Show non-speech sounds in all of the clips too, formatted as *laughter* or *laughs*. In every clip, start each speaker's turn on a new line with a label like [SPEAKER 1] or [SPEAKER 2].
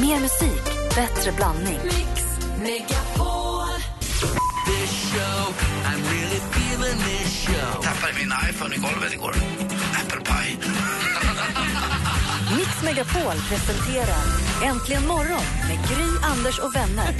[SPEAKER 1] Mer musik, bättre blandning.
[SPEAKER 2] Mix Megapol.
[SPEAKER 3] tappade min iPhone i golvet igår. Apple Pie.
[SPEAKER 1] Mix Megapol presenterar Äntligen morgon med Gry, Anders och vänner.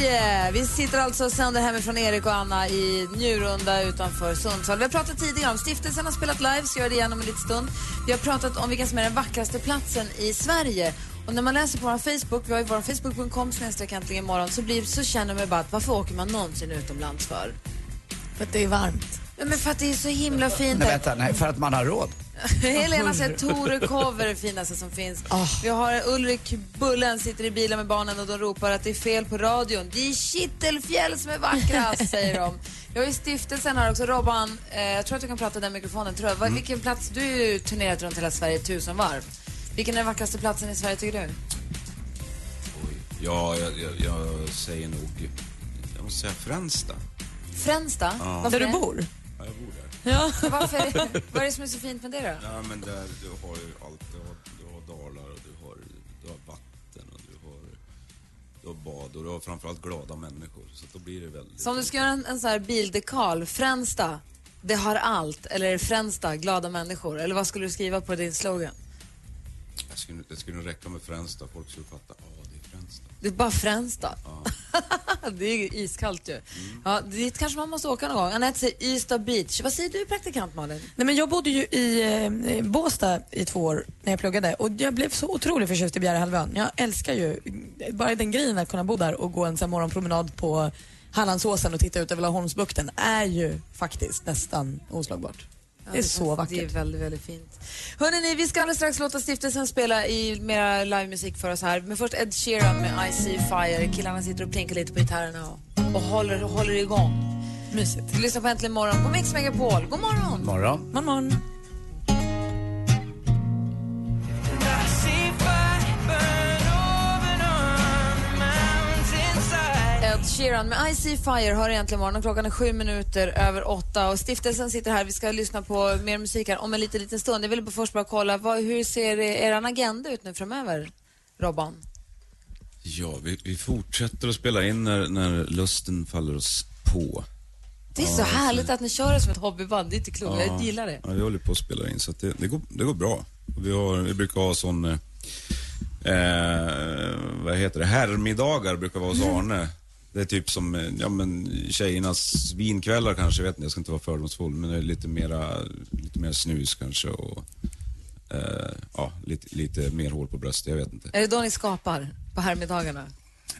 [SPEAKER 4] Sverige! Vi sitter alltså och sänder hemifrån Erik och Anna i Njurunda utanför Sundsvall. Vi har pratat tidigare om stiftelsen har spelat live, så gör det igen om en liten stund. Vi har pratat om vilken som är den vackraste platsen i Sverige. Och när man läser på vår Facebook, vi har ju vår Facebook.com snedstreck imorgon, så, blir, så känner man bara att varför åker man någonsin utomlands för?
[SPEAKER 5] För att det är varmt.
[SPEAKER 4] Men för att det är så himla fint
[SPEAKER 3] Nej, vänta, nej, för att man har råd. *laughs*
[SPEAKER 4] Helena säger Torekov är det finaste som finns. Vi har Ulrik Bullen sitter i bilen med barnen och de ropar att det är fel på radion. Det är Kittelfjäll som är vackrast, *laughs* säger de. Jag är i stiftelsen här också. Robban, eh, jag tror att du kan prata i den mikrofonen. Tror jag. Vad- Vilken plats, du har ju turnerat runt hela Sverige tusen varv. Vilken är den vackraste platsen i Sverige tycker du?
[SPEAKER 6] Ja, jag, jag, jag säger nog... Jag måste säga Fränsta.
[SPEAKER 4] Fränsta? Varför
[SPEAKER 5] Där du
[SPEAKER 4] det?
[SPEAKER 5] bor.
[SPEAKER 6] Ja, jag bor där.
[SPEAKER 5] Ja.
[SPEAKER 4] Varför vad är det som är så fint med det då?
[SPEAKER 6] Ja, men där du har ju allt. Du har, du har dalar och du har, du har vatten och du har, du har bad och du har framförallt glada människor. Så då blir det väldigt...
[SPEAKER 4] Så om du ska göra en, en sån här bildekal, Fränsta, det har allt. Eller Fränsta, glada människor. Eller vad skulle du skriva på din slogan?
[SPEAKER 6] Jag skulle, det skulle nog räcka med Fränsta. Folk skulle fatta, ja det är
[SPEAKER 4] bara Fränsta. *laughs* det är ju iskallt ju. Ja, dit kanske man måste åka någon gång. Anette säger Ystad Beach. Vad säger du praktikant Malin?
[SPEAKER 5] Nej, men jag bodde ju i eh, Båstad i två år när jag pluggade och jag blev så otroligt förtjust i Bjärehalvön. Jag älskar ju bara den grejen att kunna bo där och gå en sån morgonpromenad på Hallandsåsen och titta ut över Laholmsbukten är ju faktiskt nästan oslagbart. Det är så vackert.
[SPEAKER 4] Det är väldigt, väldigt fint. Hörrni, vi ska alldeles strax låta stiftelsen spela i mera livemusik för oss här. Men först Ed Sheeran med I See Fire. Killarna sitter och plinkar lite på gitarrerna och, och håller, håller igång.
[SPEAKER 5] Mysigt.
[SPEAKER 4] Du lyssnar på Äntligen morgon på Mix Megapol. God morgon!
[SPEAKER 3] Morgon.
[SPEAKER 5] Man,
[SPEAKER 4] Ed Sheeran med I See Fire hör egentligen morgon klockan är sju minuter över åtta och stiftelsen sitter här. Vi ska lyssna på mer musik här om en liten, liten stund. Jag vill bara först bara kolla, vad, hur ser er agenda ut nu framöver, Robban?
[SPEAKER 6] Ja, vi, vi fortsätter att spela in när, när lusten faller oss på.
[SPEAKER 4] Det är så härligt att ni kör det som ett hobbyband. Det är inte klokt. Jag gillar det.
[SPEAKER 6] Ja, vi håller på att spela in så det, det, går, det går bra. Vi, har, vi brukar ha sån, eh, eh, vad heter det, herrmiddagar brukar vara hos Arne. Det är typ som, eh, ja men tjejernas vinkvällar kanske, jag vet inte, jag ska inte vara fördomsfull, men det är lite mera, lite mer snus kanske och eh, ja, lite, lite mer hår på bröstet, jag vet inte.
[SPEAKER 4] Är det då ni skapar på herrmiddagarna?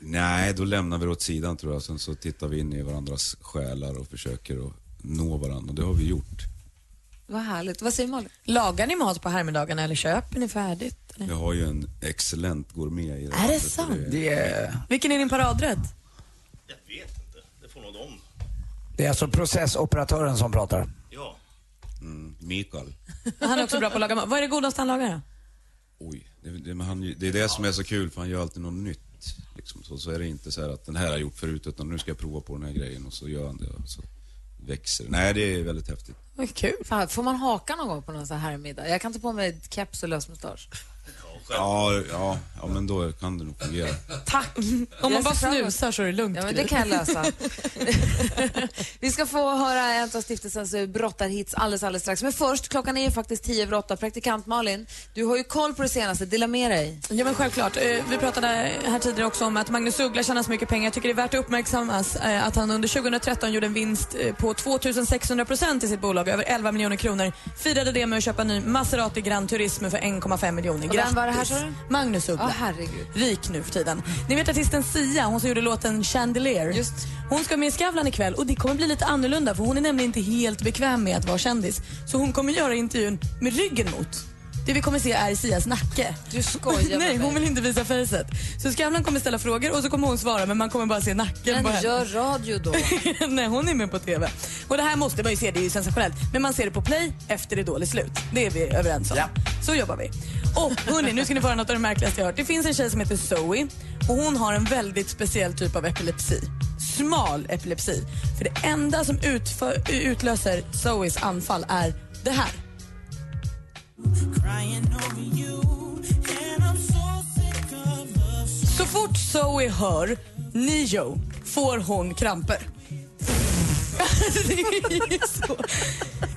[SPEAKER 6] Nej, då lämnar vi det åt sidan tror jag. Sen så tittar vi in i varandras själar och försöker att nå varandra. Och det har vi gjort.
[SPEAKER 4] Vad härligt. Vad säger Malin?
[SPEAKER 5] Lagar ni mat på herrmiddagarna eller köper ni färdigt? Eller?
[SPEAKER 6] Vi har ju en excellent gourmet i det.
[SPEAKER 5] Är det sant?
[SPEAKER 3] Det är,
[SPEAKER 5] Vilken är din paradrätt?
[SPEAKER 7] Jag vet inte. Det får nog de.
[SPEAKER 3] det är alltså processoperatören som pratar.
[SPEAKER 7] Ja.
[SPEAKER 6] Mm, Mikael. *laughs*
[SPEAKER 5] Han är också bra på att laga mat. Vad är det godaste han lagar då?
[SPEAKER 6] Oj, det, det, men han, det är det som är så kul för han gör alltid något nytt. Liksom. Så, så är det inte så här att den här har jag gjort förut utan nu ska jag prova på den här grejen och så gör han det och så växer det. Nej, det är väldigt häftigt.
[SPEAKER 5] Vad kul.
[SPEAKER 4] Fan, får man haka någon gång på någon sån här herrmiddag? Jag kan ta på mig keps och lös mustasch.
[SPEAKER 6] Ja, ja, ja, men då kan det nog fungera.
[SPEAKER 4] Tack!
[SPEAKER 5] Om man bara snusar så är det lugnt.
[SPEAKER 4] Ja, men det kan jag lösa. *laughs* Vi ska få höra en av stiftelsens eh, brottarhits alldeles, alldeles strax. Men först, klockan är ju faktiskt tio över åtta. Praktikant Malin, du har ju koll på det senaste. Dela med dig.
[SPEAKER 5] Ja men självklart. Eh, Vi pratade här tidigare också om att Magnus Uggla tjänar så mycket pengar. Jag tycker det är värt att uppmärksammas eh, att han under 2013 gjorde en vinst på 2600 procent i sitt bolag, över 11 miljoner kronor. Firade det med att köpa en ny Maserati Grand Turismo för 1,5 miljoner. Grattis.
[SPEAKER 4] Du?
[SPEAKER 5] Magnus Uggla.
[SPEAKER 4] Herregud.
[SPEAKER 5] Rik nu för tiden. Ni vet artisten Sia, hon som gjorde låten Chandelier.
[SPEAKER 4] Just.
[SPEAKER 5] Hon ska med i Skavlan ikväll och det kommer bli lite annorlunda för hon är nämligen inte helt bekväm med att vara kändis. Så hon kommer göra intervjun med ryggen mot. Det vi kommer se är Sias nacke.
[SPEAKER 4] Du skojar *laughs*
[SPEAKER 5] Nej, hon vill inte visa facet. Så Skavlan kommer ställa frågor och så kommer hon svara men man kommer bara se nacken på
[SPEAKER 4] Men gör radio då. *laughs*
[SPEAKER 5] Nej, hon är med på TV. Och det här måste man ju se, det är ju sensationellt. Men man ser det på play efter Idol är slut. Det är vi överens om.
[SPEAKER 3] Ja.
[SPEAKER 5] Så jobbar vi. Och hörni, nu ska ni få höra något av det märkligaste jag hört. Det finns en tjej som heter Zoe och hon har en väldigt speciell typ av epilepsi. Smal epilepsi. För det enda som utför, utlöser Zoes anfall är det här. Så fort Zoe hör Nio får hon kramper. *laughs* det är så.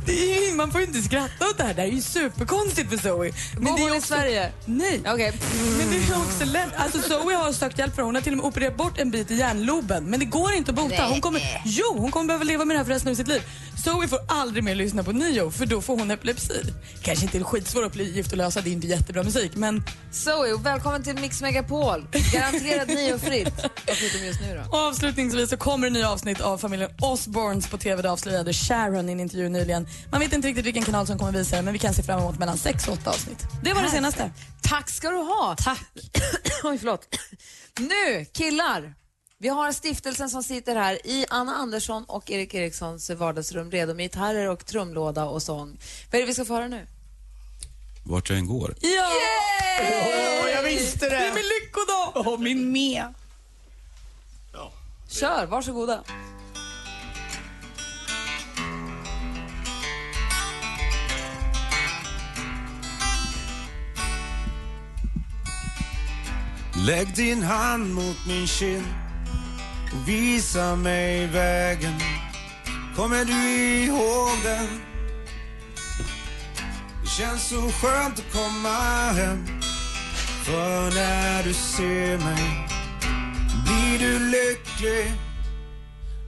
[SPEAKER 5] Det ju, man får ju inte skratta åt det här. Det här är ju superkonstigt för Zoe. Det är
[SPEAKER 4] hon i
[SPEAKER 5] också-
[SPEAKER 4] Sverige?
[SPEAKER 5] Nej.
[SPEAKER 4] Okej.
[SPEAKER 5] Men det är också lätt. Alltså Zoe har sökt hjälp för hon har till och med opererat bort en bit i hjärnloben. Men det går inte att bota. Hon kommer, jo, hon kommer behöva leva med det här för resten av sitt liv. Zoe får aldrig mer lyssna på Nio för då får hon epilepsi. Kanske inte en skitsvår uppgift att lösa, det är inte jättebra musik men
[SPEAKER 4] Zoe, välkommen till Mix Megapol. Garanterat niofritt. *laughs* Vad förutom just nu då?
[SPEAKER 5] Avslutningsvis så kommer det nya avsnitt av familjen Osborns på TV. Det avslöjade Sharon i en intervju nyligen. Man vet inte riktigt vilken kanal som kommer visa det men vi kan se fram emot mellan 6 och 8 avsnitt. Det var det senaste.
[SPEAKER 4] Tack ska du ha.
[SPEAKER 5] Tack. *clears throat*
[SPEAKER 4] Oj, förlåt. Nu, killar. Vi har stiftelsen som sitter här i Anna Andersson och Erik Erikssons vardagsrum redo med gitarrer och trumlåda och sång. Vad är det vi ska få höra nu?
[SPEAKER 8] Vart jag än går.
[SPEAKER 5] Ja!
[SPEAKER 3] Åh, jag visste
[SPEAKER 5] Det är
[SPEAKER 3] det!
[SPEAKER 5] min lyckodag!
[SPEAKER 3] Åh, min med.
[SPEAKER 7] Ja.
[SPEAKER 4] Kör, varsågoda.
[SPEAKER 8] Lägg din hand mot min kind och visa mig vägen. Kommer du ihåg den? Det känns så skönt att komma hem. För när du ser mig blir du lycklig.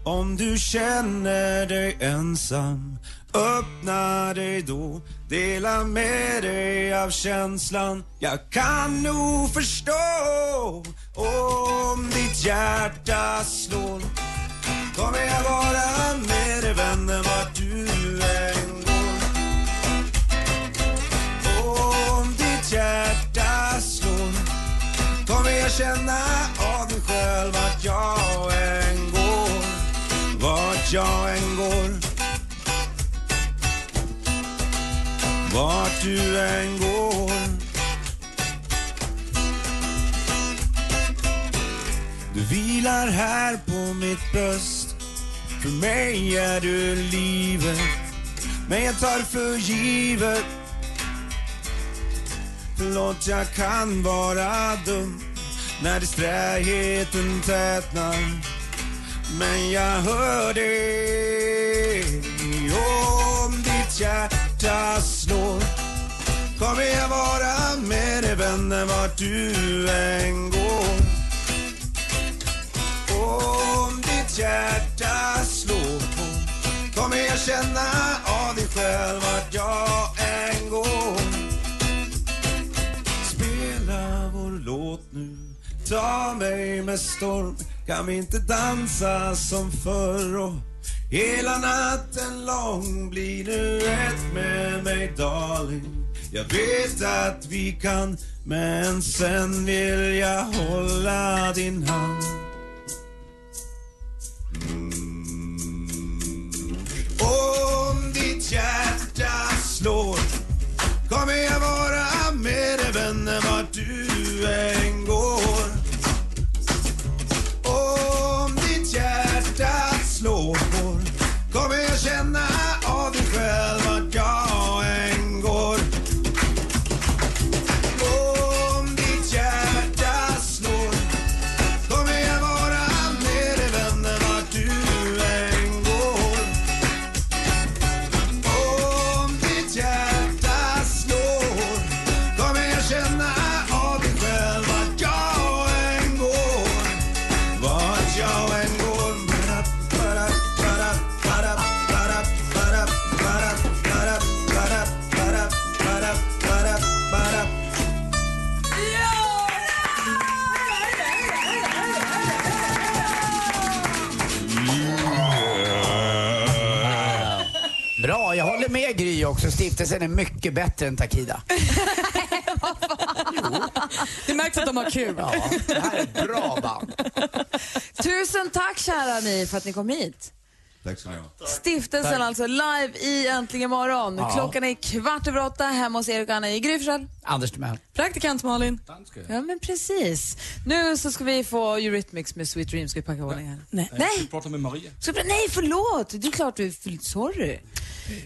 [SPEAKER 8] Om du känner dig ensam, öppna dig då. Dela med dig av känslan. Jag kan nog förstå om ditt hjärta slår. Kommer jag vara med dig vännen vart du bröst. För mig är du livet. Men jag tar för givet Förlåt, jag kan vara dum när distraheten tätnar. Men jag hör dig om ditt hjärta slår. Kommer jag vara med dig vännen vart du än går. Ditt hjärta slår på. Kommer jag känna av dig själv vart jag än går. Spela vår låt nu. Ta mig med storm. Kan vi inte dansa som förr? Och Hela natten lång blir nu ett med mig darling. Jag vet att vi kan Men sen vill jag hålla din hand.
[SPEAKER 3] Också. Stiftelsen är mycket bättre än Takida. *laughs*
[SPEAKER 5] Det märks att de har kul.
[SPEAKER 3] Ja, det här är ett bra band.
[SPEAKER 4] Tusen tack kära ni för att ni kom hit.
[SPEAKER 8] Tack ska ni ha.
[SPEAKER 4] Stiftelsen alltså live i Äntligen morgon. Klockan är kvart över åtta hemma hos Erik och Anna i Gry Forssell.
[SPEAKER 3] Anders Timell.
[SPEAKER 5] Praktikant Malin.
[SPEAKER 4] Ja men precis. Nu så ska vi få Eurythmics med Sweet Dreams. Ska vi packa ordning här?
[SPEAKER 5] Nej.
[SPEAKER 4] Nej!
[SPEAKER 9] prata med Maria.
[SPEAKER 4] Ska vi, nej förlåt! Det är klart du... för- Sorry.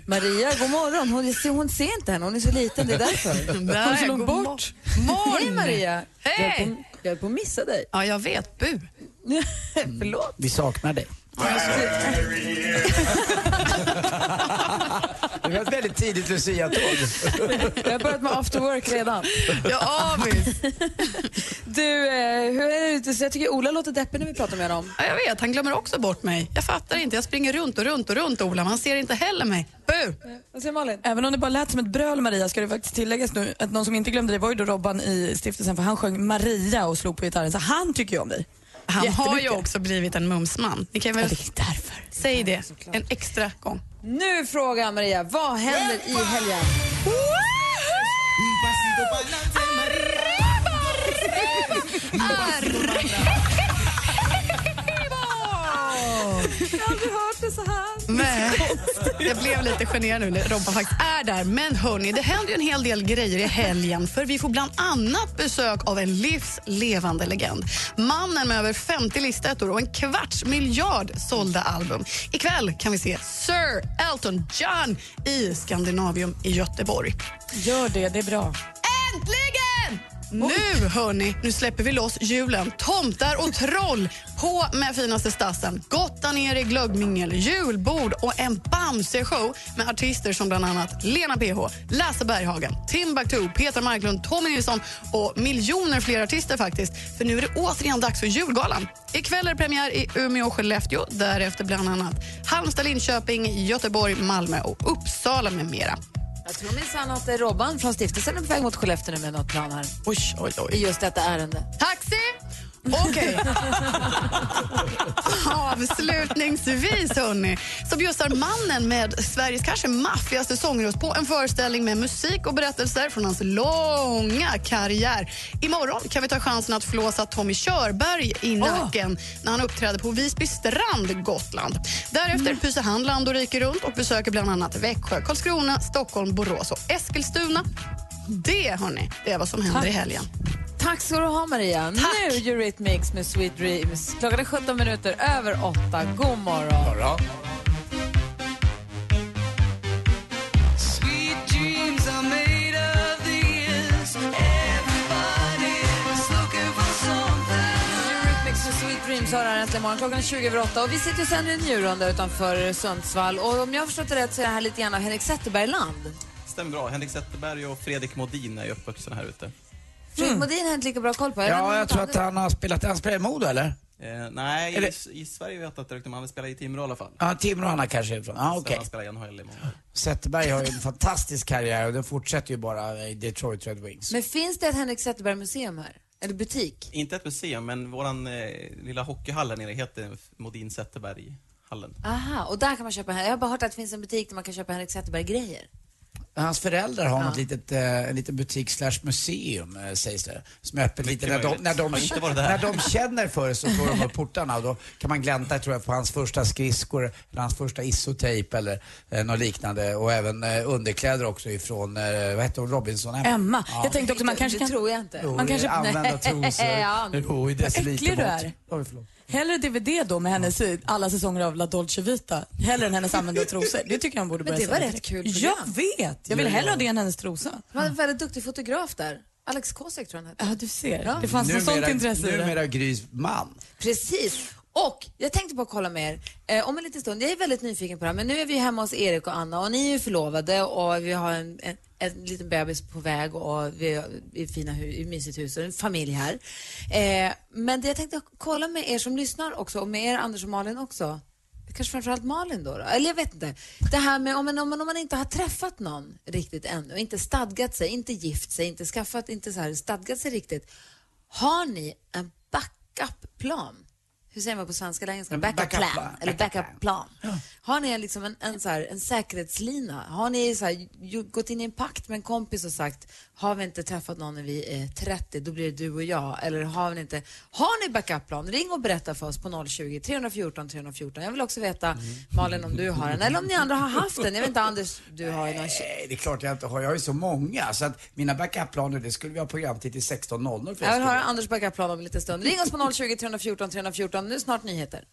[SPEAKER 4] Maria, god morgon. Hon, ser- hon ser inte henne, hon är så liten, det är därför. *laughs*
[SPEAKER 5] Hon är så långt bort.
[SPEAKER 4] Hej Maria!
[SPEAKER 10] Hej.
[SPEAKER 4] Jag höll på- Jag höll på att missa dig.
[SPEAKER 10] Ja, jag vet. Bu. *laughs*
[SPEAKER 4] Förlåt.
[SPEAKER 3] Vi saknar dig. Det var ett väldigt tidigt Lucia-tåg.
[SPEAKER 4] Jag har börjat med after work redan.
[SPEAKER 10] Ja, visst.
[SPEAKER 4] Du, eh, hur är det Jag tycker Ola låter deppig när vi pratar med honom.
[SPEAKER 10] Ja, jag vet, han glömmer också bort mig. Jag fattar inte. Jag springer runt och runt och runt, Ola. Man ser inte heller mig. Bu!
[SPEAKER 4] Vad säger Malin?
[SPEAKER 5] Även om det bara lät som ett bröl Maria ska det faktiskt tilläggas nu att någon som inte glömde det var ju då Robban i stiftelsen för han sjöng Maria och slog på gitarren så han tycker ju om dig.
[SPEAKER 10] Han har ju också blivit en mumsman. Ni kan väl
[SPEAKER 5] Ja, det är därför.
[SPEAKER 10] säga det en extra gång.
[SPEAKER 4] Nu frågar Maria, vad händer i helgen? Jag har aldrig hört det så här.
[SPEAKER 10] Nej, jag blev lite generad nu när Robban faktiskt är där. Men hörni, det händer ju en hel del grejer i helgen för vi får bland annat besök av en livslevande legend. Mannen med över 50 listettor och en kvarts miljard sålda album. Ikväll kan vi se Sir Elton John i Scandinavium i Göteborg.
[SPEAKER 5] Gör det, det är bra.
[SPEAKER 10] Äntligen! Nu hörni, nu släpper vi loss julen. Tomtar och troll på med finaste stassen. Gotta ner i glöggmingel, julbord och en Bamse-show med artister som bland annat Lena PH, Lasse Berghagen, Timbuktu, Petra Marklund, Tommy Nilsson och miljoner fler artister faktiskt. För nu är det återigen dags för julgalan. Ikväll är det premiär i Umeå och Skellefteå. Därefter bland annat Halmstad, Linköping, Göteborg, Malmö och Uppsala med mera.
[SPEAKER 4] Jag tror minsann att Robban från stiftelsen är på väg mot Skellefteå nu med något plan här.
[SPEAKER 10] Oj, oj, oj.
[SPEAKER 4] I just detta ärende.
[SPEAKER 10] Taxi! Okej. Avslutningsvis, hörni, så bjussar mannen med Sveriges kanske maffigaste sångröst på en föreställning med musik och berättelser från hans långa karriär. Imorgon kan vi ta chansen att flåsa Tommy Körberg i nacken när han uppträder på Visby strand, Gotland. Därefter pyser han land och rike runt och besöker bland annat Växjö, Karlskrona, Stockholm, Borås och Eskilstuna. Det, hörni, det är vad som händer i helgen.
[SPEAKER 4] Tack ska du ha Maria. Nu Eurythmics med Sweet Dreams. Klockan är 17 minuter över 8. God morgon. Sweet Dreams har här äntligen morgon. Klockan är 20 över 8 och vi sitter och sänder en njurrunda utanför Sundsvall. Och om jag har förstått det rätt så är det här lite grann av Henrik Zetterberg-land.
[SPEAKER 9] Stämmer bra. Henrik Zetterberg och Fredrik Modin är ju uppvuxna här ute.
[SPEAKER 4] Fredrik Modin har inte lika bra koll på.
[SPEAKER 3] Ja, jag tror att han har spelat, han spelar i Modo eller?
[SPEAKER 9] Eh, nej,
[SPEAKER 3] Eller-
[SPEAKER 9] i, i Sverige vet jag inte riktigt, men han spelar i Timrå i alla fall.
[SPEAKER 3] Ja, Timrå han kanske är ifrån.
[SPEAKER 9] Så
[SPEAKER 3] okej.
[SPEAKER 9] Han spelar i NHL imorgon.
[SPEAKER 3] Zetterberg har ju en fantastisk karriär och den fortsätter ju bara i Detroit Red Wings.
[SPEAKER 4] Men finns det ett Henrik Zetterberg-museum här? Eller butik?
[SPEAKER 9] Inte ett museum, men våran eh, lilla hockeyhall här nere heter Modin Zetterberg-hallen.
[SPEAKER 4] Aha, och där kan man köpa, jag har bara hört att det finns en butik där man kan köpa Henrik Zetterberg-grejer.
[SPEAKER 3] Hans föräldrar har
[SPEAKER 4] Ja.
[SPEAKER 3] något litet, eh, en liten butik slash museum eh, sägs det. Som är öppet lite när de, när, de, när de känner för det så får de upp portarna och då kan man glänta tror jag på hans första skridskor eller hans första isotejp eller eh, något liknande och även eh, underkläder också ifrån, eh, vad heter hon, Robinson?
[SPEAKER 5] Emma.
[SPEAKER 3] Ja.
[SPEAKER 5] Jag tänkte också man kanske
[SPEAKER 4] det
[SPEAKER 5] kan...
[SPEAKER 4] tror jag inte.
[SPEAKER 3] Jo,
[SPEAKER 5] man kanske-
[SPEAKER 3] använda trosor. *laughs*
[SPEAKER 4] Ja.
[SPEAKER 3] Jo, i decilitermått.
[SPEAKER 5] äcklig du är. Hellre DVD då med hennes alla säsonger av La Dolce Vita. Hellre än hennes använda trosor. Det tycker jag han borde
[SPEAKER 4] Men
[SPEAKER 5] börja
[SPEAKER 4] det var rätt kul
[SPEAKER 5] Jag
[SPEAKER 4] program.
[SPEAKER 5] vet. Jag vill hellre ha det än hennes trosa.
[SPEAKER 4] Det var en väldigt duktig fotograf där. Alex Kosek tror jag han hette.
[SPEAKER 5] Ja, du ser.
[SPEAKER 4] Ja.
[SPEAKER 5] Det fanns något sånt intresse i det.
[SPEAKER 3] Numera Grys man.
[SPEAKER 4] Precis. Och jag tänkte bara kolla med er eh, om en liten stund. Jag är väldigt nyfiken på det här, men nu är vi hemma hos Erik och Anna och ni är ju förlovade och vi har en, en, en liten bebis på väg och vi är i fina hu- i mysigt hus och en familj här. Eh, men det jag tänkte kolla med er som lyssnar också och med er Anders och Malin också. Kanske framförallt Malin då, då? Eller jag vet inte. Det här med om man, om, man, om man inte har träffat någon riktigt ännu, inte stadgat sig, inte gift sig, inte skaffat, inte så här stadgat sig riktigt. Har ni en backup-plan? Hur säger man på svenska eller engelska?
[SPEAKER 3] En
[SPEAKER 4] Backup,
[SPEAKER 3] backup
[SPEAKER 4] plan.
[SPEAKER 3] plan.
[SPEAKER 4] Eller
[SPEAKER 3] Backup
[SPEAKER 4] backup plan. Har ni liksom en, en, så här, en säkerhetslina? Har ni så här, gått in i en pakt med en kompis och sagt, har vi inte träffat någon när vi är 30, då blir det du och jag. Eller har ni inte, har ni backup-plan? Ring och berätta för oss på 020 314 314. Jag vill också veta, Malin, om du har en. Eller om ni andra har haft en. Jag vet inte, Anders, du har ju någon.
[SPEAKER 3] Nej, det är klart jag inte har. Jag har ju så många. Så att mina backup-planer, det skulle vi ha programtid till 16.00
[SPEAKER 4] Jag vill höra Anders backup-plan om en liten stund. Ring oss på 020 314 314. Nu är snart nyheter.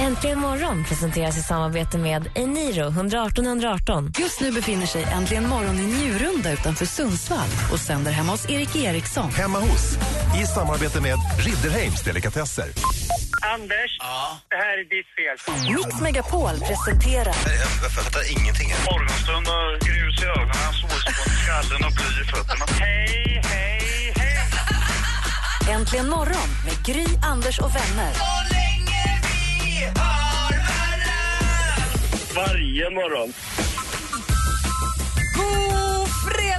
[SPEAKER 11] Äntligen morgon presenteras i samarbete med Eniro 118 118.
[SPEAKER 1] Just nu befinner sig Äntligen morgon i Njurunda utanför Sundsvall och sänder hemma hos Erik Eriksson.
[SPEAKER 12] Hemma hos, i samarbete med Ridderheims Delikatesser.
[SPEAKER 13] Anders, det här är ditt fel.
[SPEAKER 1] Mix Megapol presenterar
[SPEAKER 12] Jag fattar ingenting.
[SPEAKER 13] Morgonstund och grus i ögonen, solspån i skallen och bly i fötterna. Hej!
[SPEAKER 1] Äntligen morgon med Gry, Anders och vänner.
[SPEAKER 13] Varje morgon.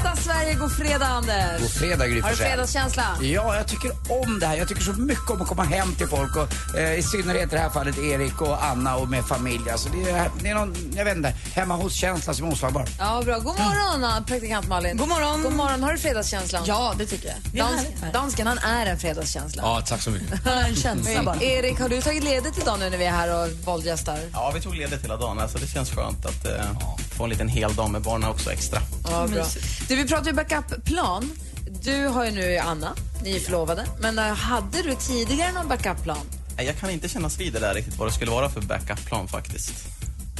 [SPEAKER 4] Fredag Sverige, god fredag Anders.
[SPEAKER 3] God fredag, Gry
[SPEAKER 4] Har du fredagskänsla?
[SPEAKER 3] Ja, jag tycker om det här. Jag tycker så mycket om att komma hem till folk och eh, i synnerhet i det här fallet Erik och Anna och med familj. Alltså det är, det är någon, jag vet inte, hemma hos-känsla som är oslagbar.
[SPEAKER 4] Ja, bra. God morgon, Anna, praktikant Malin.
[SPEAKER 5] God morgon.
[SPEAKER 4] God morgon. Har du fredagskänslan?
[SPEAKER 5] Ja, det tycker jag.
[SPEAKER 4] Dans, dansken, han är en fredagskänsla.
[SPEAKER 14] Ja, tack så mycket.
[SPEAKER 5] Han *laughs* en känsla bara.
[SPEAKER 4] Erik, har du tagit ledigt idag nu när vi är här och våldgästar?
[SPEAKER 9] Ja, vi tog ledigt hela dagen. Alltså, det känns skönt att eh, få en liten hel dag med barnen också extra.
[SPEAKER 4] Ja, bra. Du, vi pratar ju backup-plan. Du har ju nu Anna, ni är förlovade. Men eh, hade du tidigare någon backup-plan?
[SPEAKER 9] Nej, Jag kan inte kännas vid det där riktigt vad det skulle vara för backup-plan faktiskt.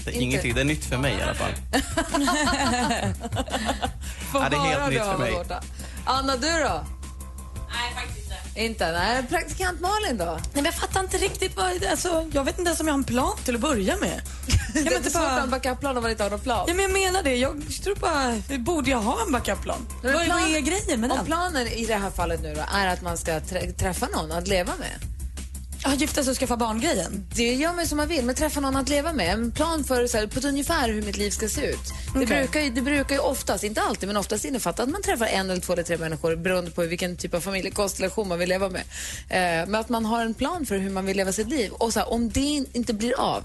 [SPEAKER 9] Det är
[SPEAKER 4] Inte?
[SPEAKER 9] ingenting, det är nytt för mig i alla fall. *laughs*
[SPEAKER 4] Få
[SPEAKER 9] Ja, det är helt
[SPEAKER 4] höra
[SPEAKER 9] nytt
[SPEAKER 4] då,
[SPEAKER 9] för mig.
[SPEAKER 4] Anna, du då? Nej, faktiskt inte. Nej, praktikant Malin då?
[SPEAKER 5] Nej, men jag fattar inte riktigt vad... Alltså, jag vet inte ens om jag har en plan till att börja med. *laughs*
[SPEAKER 4] Det är inte
[SPEAKER 5] det
[SPEAKER 4] svårt
[SPEAKER 5] bara-
[SPEAKER 4] att ha en backup-plan om man inte har någon plan.
[SPEAKER 5] Ja, men jag menar det. Jag tror bara... Borde jag ha en backup-plan? Vad, är grejen med
[SPEAKER 4] Om
[SPEAKER 5] den?
[SPEAKER 4] planen i det här fallet nu då är att man ska trä- träffa någon att leva med.
[SPEAKER 5] Ja, gifta sig och skaffa barn-grejen.
[SPEAKER 4] Det gör man som man vill, men träffa någon att leva med. En plan för så här, på ett ungefär hur mitt liv ska se ut. Det,
[SPEAKER 5] Okej.
[SPEAKER 4] brukar ju, det brukar ju oftast, inte alltid, men oftast innefatta att man träffar en eller två eller tre människor beroende på vilken typ av familjekonstellation man vill leva med. Eh, men att man har en plan för hur man vill leva sitt liv. Och så här, om det in- inte blir av,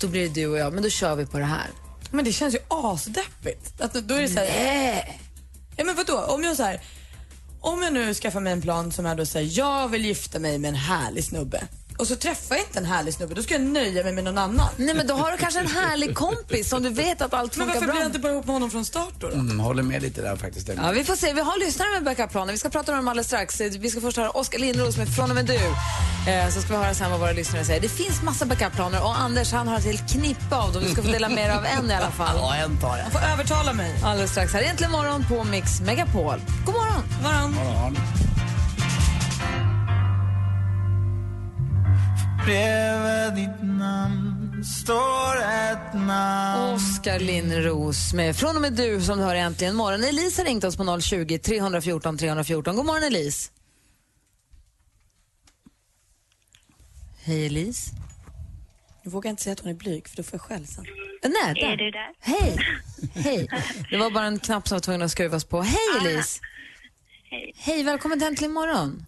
[SPEAKER 4] då blir det du och jag, men då kör vi på det här.
[SPEAKER 5] Men det känns ju asdeppigt. Att då är det så här,
[SPEAKER 4] Nej.
[SPEAKER 5] Ja men vadå? Om jag så här, om jag nu skaffar mig en plan som är då säger jag vill gifta mig med en härlig snubbe och så träffar jag inte en härlig snubbe, då ska jag nöja mig med någon annan.
[SPEAKER 4] Nej, men då har du kanske en härlig kompis som du vet att allt
[SPEAKER 5] Men
[SPEAKER 4] funkar
[SPEAKER 5] varför
[SPEAKER 4] bra
[SPEAKER 5] blir jag inte bara ihop med honom från start då? då?
[SPEAKER 3] Mm, håller med lite där faktiskt.
[SPEAKER 4] Ja, vi får se. Vi har lyssnare med backupplaner. Vi ska prata med dem alldeles strax. Vi ska först höra Oskar Lindros med Från och med du. Eh, så ska vi höra sen vad våra lyssnare säger. Det finns massa backupplaner och Anders han har ett helt knippe av dem. Vi ska få dela med er av en i alla fall. *laughs*
[SPEAKER 3] Ja, en tar jag.
[SPEAKER 5] Han får övertala mig.
[SPEAKER 4] Alldeles strax. Här är Äntligen morgon på Mix Megapol. God morgon!
[SPEAKER 5] Varann.
[SPEAKER 3] Morgon.
[SPEAKER 15] Bredvid ditt namn står ett namn
[SPEAKER 4] Oskar Lindros med Från och med du som du hör i Äntligen morgon. Elise har ringt oss på 020 314 314. God morgon Elise. Hej Elise.
[SPEAKER 5] Nu vågar jag inte säga att hon är blyg för då får jag skäll sen.
[SPEAKER 4] Nej, där.
[SPEAKER 16] Är du där?
[SPEAKER 4] Hej. Hej. Det var bara en knapp som var tvungen att skruvas på. Hej Elise.
[SPEAKER 16] Hej.
[SPEAKER 4] Hej, välkommen till Äntligen morgon.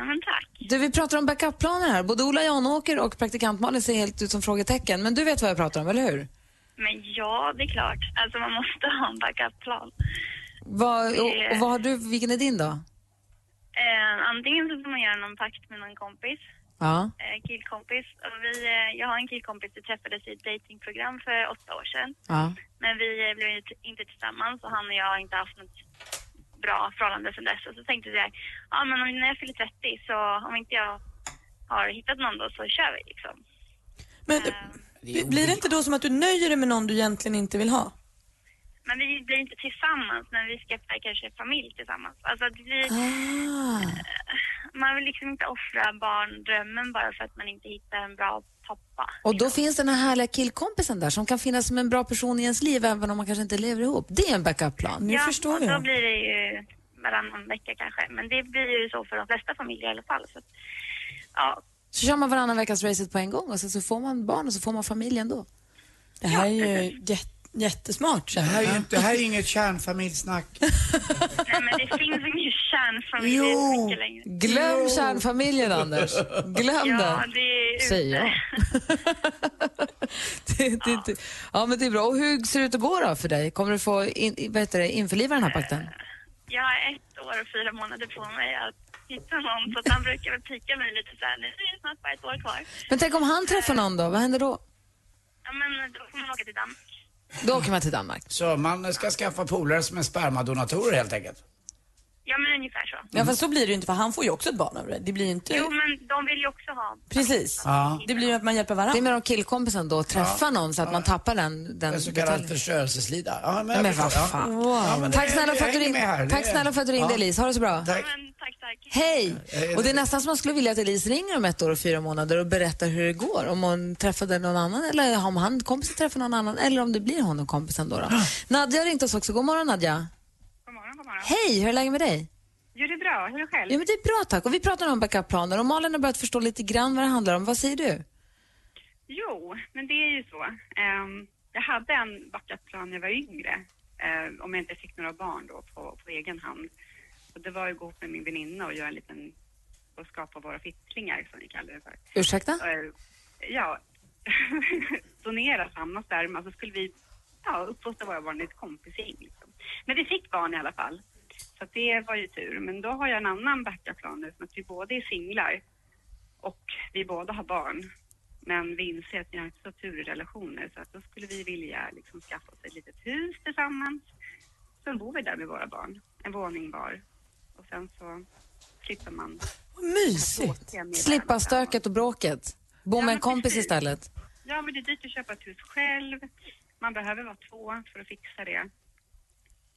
[SPEAKER 16] Ja, men tack.
[SPEAKER 4] Du, vi pratar om backupplaner här. Både Ola Janåker och praktikant Malin ser helt ut som frågetecken. Men du vet vad jag pratar om, eller hur?
[SPEAKER 16] Men ja, det är klart. Alltså man måste ha en backup-plan.
[SPEAKER 4] Vad, och, och vad har du, vilken är din då?
[SPEAKER 16] Eh, antingen så får man göra någon pakt med någon kompis,
[SPEAKER 4] Ja.
[SPEAKER 16] eh, killkompis. Och vi, eh, jag har en killkompis, vi träffades i ett datingprogram för åtta år sedan.
[SPEAKER 4] ja.
[SPEAKER 16] Men vi eh, blev inte- inte tillsammans och han och jag har inte haft något bra förhållande sedan dess. Och så tänkte jag, ja men om, när jag fyller 30 så om inte jag har hittat någon då så kör vi liksom.
[SPEAKER 5] Men blir- blir det inte då som att du nöjer dig med någon du egentligen inte vill ha?
[SPEAKER 16] Men vi blir inte tillsammans, men vi skaffar kanske familj tillsammans. Alltså att vi,
[SPEAKER 4] Ah.
[SPEAKER 16] man vill liksom inte offra barndrömmen bara för att man inte hittar en bra pappa.
[SPEAKER 4] Och då finns den här härliga killkompisen där som kan finnas som en bra person i ens liv även om man kanske inte lever ihop. Det är en backupplan.
[SPEAKER 16] ja, och då blir det ju varannan vecka kanske. Men det blir ju så för de flesta familjer i alla fall. Så att, ja,
[SPEAKER 4] Så kör man varannan veckas racet på en gång och sen så får man barn och så får man familj ändå.
[SPEAKER 5] Det här är ju jätte... Jättesmart
[SPEAKER 3] Det här är, ju
[SPEAKER 5] jag.
[SPEAKER 3] inte, det här är inget kärnfamiljsnack. *laughs*
[SPEAKER 16] Nej, men det finns ingen kärnfamilj
[SPEAKER 3] Jo.
[SPEAKER 16] mycket längre.
[SPEAKER 4] Glöm kärnfamiljen, Anders. Glöm
[SPEAKER 16] Ja,
[SPEAKER 4] den.
[SPEAKER 16] det är ute.
[SPEAKER 4] Säger jag. *laughs* det, det, det, ja, men det är bra. Och hur ser det ut att gå då för dig? Kommer du få in, vad heter det, införliva den här pakten?
[SPEAKER 16] Jag har ett år och fyra månader på mig att hitta någon, så att han brukar väl pika mig lite så här, nu är det snart bara ett år kvar.
[SPEAKER 4] Men tänk om han träffar någon då? Vad händer då?
[SPEAKER 16] Ja, men då får man åka till Danmark.
[SPEAKER 4] Då åker man till Danmark.
[SPEAKER 3] Så man ska skaffa polare som är spermadonatorer helt enkelt.
[SPEAKER 16] Ja, men ungefär så.
[SPEAKER 5] Ja fast så blir det ju inte för han får ju också ett barn av det. Det blir ju inte...
[SPEAKER 16] Jo, men de vill ju också ha.
[SPEAKER 5] Precis.
[SPEAKER 3] Ja.
[SPEAKER 5] Det blir ju att man hjälper
[SPEAKER 4] Det är
[SPEAKER 5] varandra.
[SPEAKER 4] med de killkompisen då, träffa någon så att man tappar den, den
[SPEAKER 3] En så kallad förstörelseslida. Ja,
[SPEAKER 4] Men,
[SPEAKER 3] jag
[SPEAKER 4] vad fan.
[SPEAKER 3] Ja. Ja, men
[SPEAKER 4] tack snälla för att du
[SPEAKER 3] Det
[SPEAKER 4] tack snälla för att du ringde
[SPEAKER 3] Ja.
[SPEAKER 4] Elise. Ha det så bra.
[SPEAKER 3] Tack.
[SPEAKER 16] Men tack, tack.
[SPEAKER 4] Hej! Och det är nästan som man skulle vilja att Elise ringer om ett år och fyra månader och berättar hur det går. Om hon träffade någon annan eller om han kompisen träffar någon annan eller om det blir hon och kompisen då. då. Nadja har ringt oss också. God morgon Nadja.
[SPEAKER 16] Morgon.
[SPEAKER 4] Hej, hur är läget med dig?
[SPEAKER 16] Jo, det är bra. Hur är det själv?
[SPEAKER 4] Jo men det är bra tack. Och vi pratar om backup-planer och Malin har börjat förstå lite grann vad det handlar om. Vad säger du?
[SPEAKER 14] Jo, men det är ju så. Ehm, jag hade en backup-plan när jag var yngre, eh, om jag inte fick några barn då på, på egen hand. Och det var ju att gå ihop med min väninna och göra en liten, och skapa våra fittlingar som vi kallar det för.
[SPEAKER 4] Ursäkta?
[SPEAKER 14] Eh, ja, *laughs* donera samma sperma så skulle vi ja, uppfostra våra barn i ett kompisgäng. Liksom. Men vi fick barn i alla fall. Så det var ju tur. Men då har jag en annan backup-plan nu, som att vi båda är singlar och vi båda har barn. Men vi inser att vi har inte så tur i relationer så att då skulle vi vilja liksom skaffa oss ett litet hus tillsammans. Sen bor vi där med våra barn, en våning var. Och sen så slipper man
[SPEAKER 5] Mysigt.
[SPEAKER 14] tråkiga med
[SPEAKER 4] Slippa stöket och bråket. Bo
[SPEAKER 14] Ja,
[SPEAKER 4] med en kompis istället.
[SPEAKER 14] Ja, men det är dyrt att köpa ett hus själv. Man behöver vara två för att fixa det.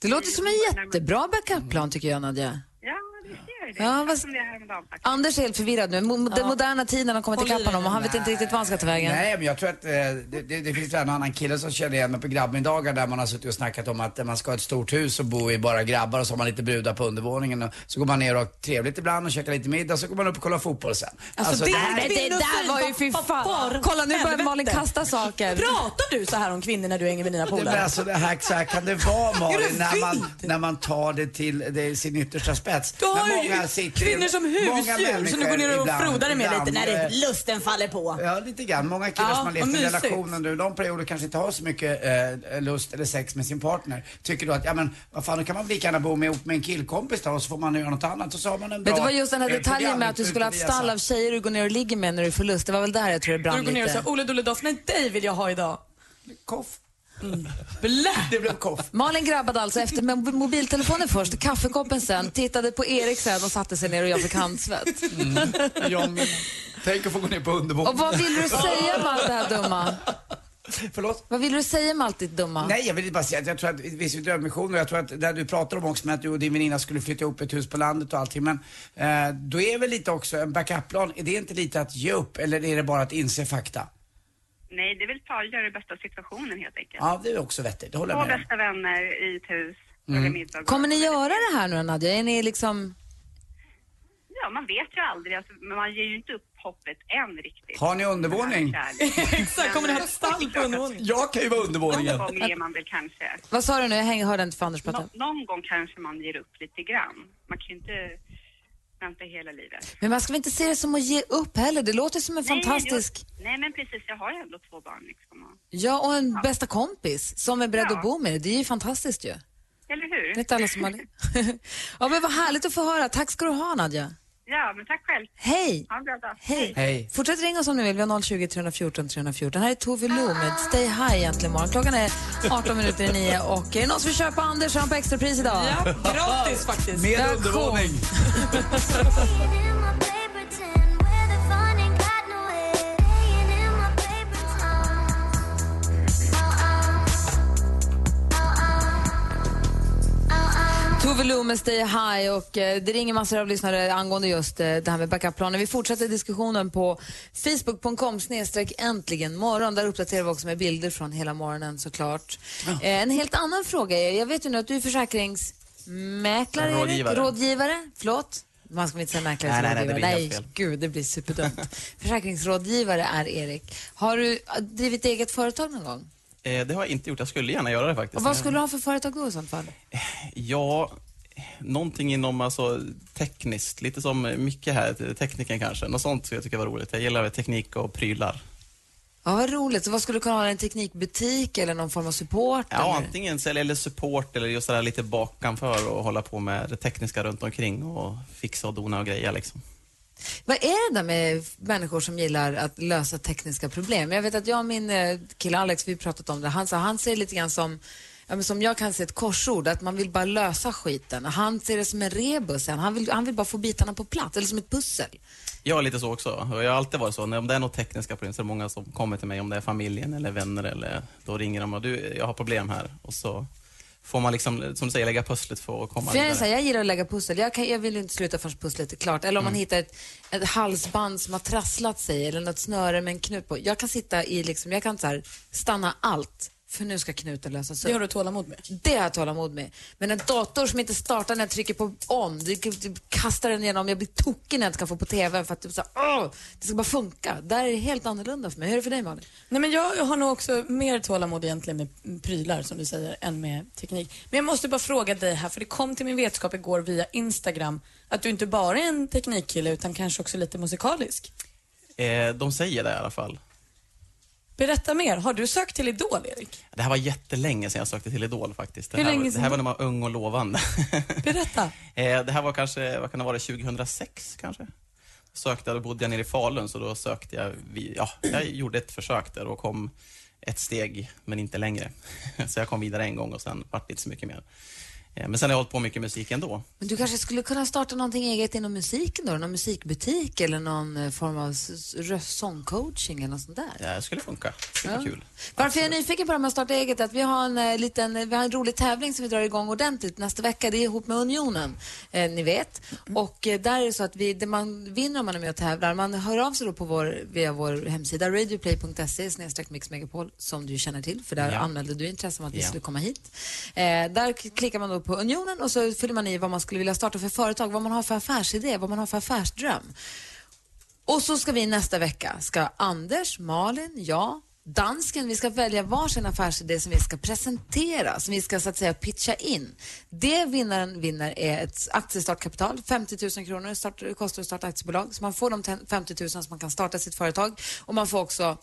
[SPEAKER 4] Det låter som en jättebra backup-plan tycker jag Nadja.
[SPEAKER 14] Ja, det det.
[SPEAKER 4] Ja, vad-
[SPEAKER 14] som det är häromdagen faktiskt.
[SPEAKER 4] Anders är helt förvirrad nu. Mo- Den moderna tiden har kommit ikapp honom och han vet inte riktigt vad han ska ta vägen.
[SPEAKER 3] Nej, men jag tror att eh, det, det, det finns en annan kille som känner igen mig på grabbmiddagar där man har suttit och snackat om att man ska ha ett stort hus och bo i bara grabbar och så har man lite brudar på undervåningen och så går man ner och har trevligt ibland och käkar lite middag så går man upp och kollar fotboll sen.
[SPEAKER 5] Alltså, det,
[SPEAKER 3] här-
[SPEAKER 5] är
[SPEAKER 4] det där var ju fy fan. Kolla, nu börjar Malin kasta saker.
[SPEAKER 5] Pratar du så här om kvinnor när du hänger med dina
[SPEAKER 3] Det,
[SPEAKER 5] polare?
[SPEAKER 3] alltså, det här, så här kan det vara Malin
[SPEAKER 5] det
[SPEAKER 3] när man, när man tar det till det, sin yttersta spets.
[SPEAKER 5] Du har ju kvinnor som husdjur som du går ner och
[SPEAKER 3] människor
[SPEAKER 5] frodar dig med
[SPEAKER 3] ibland,
[SPEAKER 5] lite när det,
[SPEAKER 3] eh,
[SPEAKER 5] lusten faller på.
[SPEAKER 3] Ja, lite grann. Många killar
[SPEAKER 5] Ja,
[SPEAKER 3] som har levt i relationen nu, de perioder kanske inte har så mycket eh, lust eller sex med sin partner. Tycker då att, ja men vad fan, då kan man väl lika gärna bo med, ihop med en killkompis då och så får man göra något annat och så har man en bra...
[SPEAKER 4] Men det var just den här detaljen med att du skulle ha ett stall av tjejer du går ner och ligger med när du får lust. Det var väl där jag tror det
[SPEAKER 5] Du
[SPEAKER 4] brann
[SPEAKER 5] går ner och
[SPEAKER 4] lite.
[SPEAKER 5] säger Olle Dolle Doff, nej dig vill jag ha idag.
[SPEAKER 3] Koff.
[SPEAKER 5] Blä!
[SPEAKER 3] Det blev koff.
[SPEAKER 4] Malin grabbade alltså efter med mobiltelefonen först, kaffekoppen sen, tittade på Erik sen och satte sig ner och jag fick handsvett.
[SPEAKER 3] Ja, men, tänk att få gå ner på undervåningen.
[SPEAKER 4] Och vad vill du säga med allt det här dumma?
[SPEAKER 3] Förlåt?
[SPEAKER 4] Vad vill du säga med allt ditt dumma?
[SPEAKER 3] Nej, jag vill bara säga att jag tror att det finns ju drömvisioner. Jag tror att där du pratar om också med att du och din väninna skulle flytta ihop ett hus på landet och allting. Men eh, då är väl lite också en backup-plan, är det inte lite att ge upp eller är det bara att inse fakta?
[SPEAKER 14] Nej, det är väl ta göra det bästa av situationen helt enkelt.
[SPEAKER 3] Ja, det är också vettigt. Det håller
[SPEAKER 14] Två
[SPEAKER 3] jag med om.
[SPEAKER 14] bästa vänner i ett hus,
[SPEAKER 3] Mm.
[SPEAKER 14] middag.
[SPEAKER 4] Kommer ni göra det här nu Nadja? Är ni liksom...
[SPEAKER 14] Ja, man vet ju aldrig. Alltså, men man ger ju inte upp hoppet än riktigt.
[SPEAKER 3] Har ni undervåning? *laughs*
[SPEAKER 5] Exakt, kommer ni ha ett stall på undervåningen? *laughs*
[SPEAKER 3] Jag kan ju vara undervåningen.
[SPEAKER 14] Någon gång ger man väl kanske.
[SPEAKER 4] Vad sa du nu? Jag hörde inte för Anders prata.
[SPEAKER 14] Nå- någon gång kanske man ger upp lite grann. Man kan ju inte vänta hela livet.
[SPEAKER 4] Men man ska väl inte se det som att ge upp heller? Det låter som en fantastisk...
[SPEAKER 14] Nej, jag, nej, men precis. Jag har ju ändå två barn liksom. Och,
[SPEAKER 4] Ja, och en bästa kompis som är beredd
[SPEAKER 14] Ja.
[SPEAKER 4] att bo med. Det är ju fantastiskt ju.
[SPEAKER 14] eller hur?
[SPEAKER 4] Det är inte alla som har det. *laughs* ja, men vad härligt att få höra. Tack ska du ha Nadja.
[SPEAKER 14] Ja, men tack själv.
[SPEAKER 4] Hej!
[SPEAKER 14] Ha en bra dag.
[SPEAKER 4] Hej.
[SPEAKER 3] Hej.
[SPEAKER 4] Fortsätt ringa oss om ni vill. Vi har 020 314 314. Här är Tove Lo med Stay High egentligen imorgon. Klockan är 18 minuter i nio och är det någon som vill köpa Anders har han på extrapris idag.
[SPEAKER 5] Ja, gratis faktiskt.
[SPEAKER 3] Med
[SPEAKER 4] Reaktion. *laughs* med Stay High och eh, det ringer massor av lyssnare angående just eh, det här med backup-planer. Vi fortsätter diskussionen på facebook.com snedstreck äntligen morgon. Där uppdaterar vi också med bilder från hela morgonen såklart. Eh, en helt annan fråga är, jag vet ju nu att du är försäkringsmäklare?
[SPEAKER 9] Rådgivare.
[SPEAKER 4] rådgivare, förlåt? Man ska inte säga mäklare
[SPEAKER 9] Nej, nej, nej, det blir fel.
[SPEAKER 4] gud, det blir superdumt. *laughs* Försäkringsrådgivare är Erik. Har du drivit eget företag någon gång?
[SPEAKER 9] Det har jag inte gjort. Jag skulle gärna göra det faktiskt.
[SPEAKER 4] Och vad skulle du ha för företag då i sånt fall?
[SPEAKER 9] Ja, någonting inom alltså, tekniskt. Lite som Micke här, tekniken kanske. Något sånt som jag tycker var roligt. Jag gillar teknik och prylar.
[SPEAKER 4] Ja, vad roligt. Så vad skulle du kunna ha? En teknikbutik eller någon form av support?
[SPEAKER 9] Ja,
[SPEAKER 4] eller?
[SPEAKER 9] antingen eller support eller just där lite bakanför och hålla på med det tekniska runt omkring och fixa och dona och greja liksom.
[SPEAKER 4] Vad är det där med människor som gillar att lösa tekniska problem? Jag vet att jag och min eh, kille Alex, vi har pratat om det. Han sa han ser lite grann som Ja, men som jag kan se ett korsord, att man vill bara lösa skiten. Han ser det som en rebus, han vill, han vill bara få bitarna på plats, eller som ett pussel.
[SPEAKER 9] Jag är lite så också. Jag har alltid varit så. Om det är något tekniska problem så är det många som kommer till mig, om det är familjen eller vänner eller då ringer de och du, jag har problem här. Och så får man liksom, som du säger, lägga pusslet för att komma
[SPEAKER 4] För jag,
[SPEAKER 9] vidare.
[SPEAKER 4] här, jag gillar att lägga pussel. Jag, kan, jag vill inte sluta förrän pusslet är klart. Eller om man
[SPEAKER 9] Mm.
[SPEAKER 4] hittar ett, ett halsband som har trasslat sig eller något snöre med en knut på. Jag kan sitta i, liksom, jag kan så här, stanna allt för nu ska knuten lösas upp.
[SPEAKER 5] Det har du tålamod med?
[SPEAKER 4] Det har jag tålamod med. Men en dator som inte startar när jag trycker på on, du, du kastar den igenom, jag blir tokig när jag inte kan få på TV för att är så åh, det ska bara funka. Där är det helt annorlunda för mig. Hur är det för dig Malin?
[SPEAKER 5] Nej, men jag har nog också mer tålamod egentligen med prylar som du säger än med teknik. Men jag måste bara fråga dig här, för det kom till min vetskap igår via Instagram att du inte bara är en teknikkille utan kanske också lite musikalisk.
[SPEAKER 9] Eh, de säger det i alla fall.
[SPEAKER 5] Berätta mer. Har du sökt till Idol, Erik?
[SPEAKER 9] Det här var jättelänge sedan jag sökte till Idol faktiskt. Det
[SPEAKER 5] Hur
[SPEAKER 9] här,
[SPEAKER 5] länge
[SPEAKER 9] det
[SPEAKER 5] sedan
[SPEAKER 9] här
[SPEAKER 5] då?
[SPEAKER 9] var när man var ung och lovande. *laughs*
[SPEAKER 5] Berätta.
[SPEAKER 9] Eh, det här var kanske, vad kan det vara, 2006 kanske? Sökte, då bodde jag nere i Falun så då sökte jag, ja, jag gjorde ett försök där och kom ett steg men inte längre. *laughs* Så jag kom vidare en gång och sen vart det inte så mycket mer. Eh, Men sen har jag hållit på mycket musik ändå.
[SPEAKER 4] Men du kanske skulle kunna starta någonting eget inom musiken då? Någon musikbutik eller någon eh, form av sångcoaching eller något sånt där?
[SPEAKER 9] Det skulle funka. Det skulle
[SPEAKER 4] Ja.
[SPEAKER 9] kul.
[SPEAKER 4] Varför jag är nyfiken på det här med att starta eget är att vi har en eh, liten, vi har en rolig tävling som vi drar igång ordentligt nästa vecka. Det är ihop med Unionen, eh, ni vet. Och eh, där är det så att vi, det man vinner om man är med och tävlar, man hör av sig då på vår, via vår hemsida radioplay.se snedstreck mixmegapol som du känner till, för där
[SPEAKER 17] Ja.
[SPEAKER 4] anmälde du intresse om att vi
[SPEAKER 17] Ja.
[SPEAKER 4] skulle komma hit. Eh, där klickar man då på Unionen och så fyller man i vad man skulle vilja starta för företag, vad man har för affärsidé, vad man har för affärsdröm. Och så ska vi nästa vecka, ska Anders, Malin, jag, dansken, vi ska välja varsin affärsidé som vi ska presentera, som vi ska så att säga pitcha in. Det vinnaren vinner är ett aktiestartkapital, 50 000 kronor start, kostar det att starta aktiebolag. Så man får de 50 000 så man kan starta sitt företag och man får också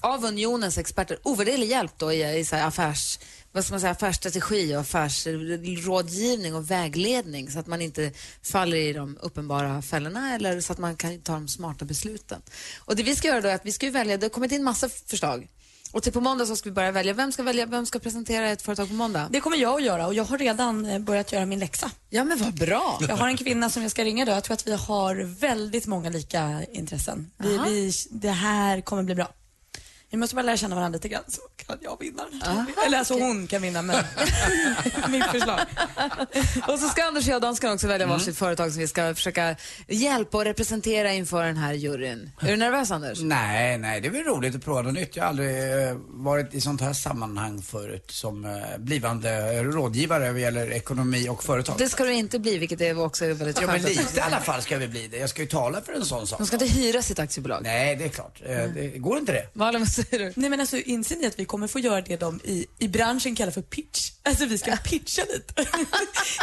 [SPEAKER 4] av Unionens experter ovärderlig hjälp då i, i så här affärs, vad ska man säga, affärsstrategi och affärsrådgivning och vägledning så att man inte faller i de uppenbara fällorna eller så att man kan ta de smarta besluten. Och det vi ska göra då är att vi ska välja, det har kommit in massa förslag och till på måndag så ska vi börja välja. Vem ska välja, vem ska presentera ett företag på måndag?
[SPEAKER 5] Det kommer jag att göra och jag har redan eh, börjat göra min läxa.
[SPEAKER 4] Ja men vad bra.
[SPEAKER 5] Jag har en kvinna som jag ska ringa då. Jag tror att vi har väldigt många lika intressen. Vi, vi, det här kommer bli bra. Vi måste bara lära känna varandra lite grann så kan jag vinna.
[SPEAKER 4] Aha,
[SPEAKER 5] Eller alltså hon kan vinna men *laughs* mitt förslag.
[SPEAKER 4] Och så ska Anders och jag, dansken, också välja varsitt företag som vi ska försöka hjälpa och representera inför den här juryn. Är du nervös Anders?
[SPEAKER 3] Nej, nej, det är väl roligt att prova något nytt. Jag har aldrig eh, varit i sånt här sammanhang förut som eh, blivande rådgivare vad gäller ekonomi och företag.
[SPEAKER 4] Det ska du inte bli, vilket är också väldigt
[SPEAKER 3] Ja, men
[SPEAKER 4] skönt.
[SPEAKER 3] lite i alla fall ska vi bli det. Jag ska ju tala för en sån sak.
[SPEAKER 4] De ska inte hyra sitt aktiebolag.
[SPEAKER 3] Nej, det är klart. Eh, Det går inte det.
[SPEAKER 4] Malin, säger du?
[SPEAKER 5] Nej men alltså inser ni att vi kommer få göra det de i, i branschen kallar för pitch? Alltså vi ska pitcha lite. *laughs*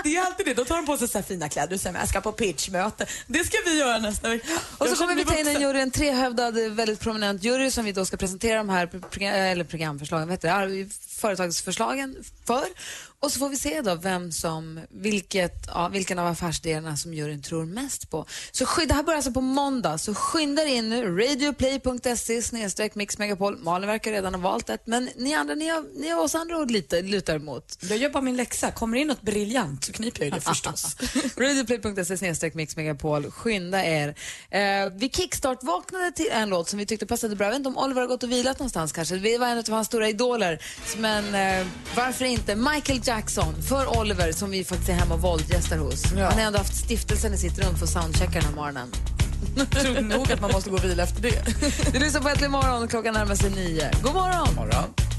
[SPEAKER 5] det är alltid det. Då tar de på sig så fina kläder och säger jag ska på pitchmöte. Det ska vi göra nästa vecka.
[SPEAKER 4] Och så kommer vi ta in en jury, en trehövdad, väldigt prominent jury som vi då ska presentera de här program, eller programförslagen, vad heter det, företagsförslagen för. Och så får vi se då vem som, vilket, ja, vilken av affärsidéerna som juryn tror mest på. Så sky- det här börjar alltså på måndag, så skynda in nu. Radioplay.se snedstreck mixmegapol. Malin verkar redan ha valt ett, men ni andra, ni har, ni har oss andra att lita, luta emot.
[SPEAKER 5] Jag gör bara min läxa. Kommer det in något briljant så kniper jag det *laughs* förstås.
[SPEAKER 4] Radioplay.se snedstreck mixmegapol. Skynda er. Eh, vi kickstart-vaknade till en låt som vi tyckte passade bra. Jag vet inte om Oliver har gått och vilat någonstans kanske. Vi var en av hans stora idoler. Men eh, varför inte? Michael Jackson för Oliver som vi faktiskt är hemma och våldgästar hos. Han har ändå haft stiftelsen i sitt rum för att soundchecka den här morgonen.
[SPEAKER 5] Tror nog att man måste gå och vila efter det. *laughs*
[SPEAKER 4] Du lyssnar på Äntligen morgon och klockan närmar sig nio. God morgon!
[SPEAKER 3] morgon.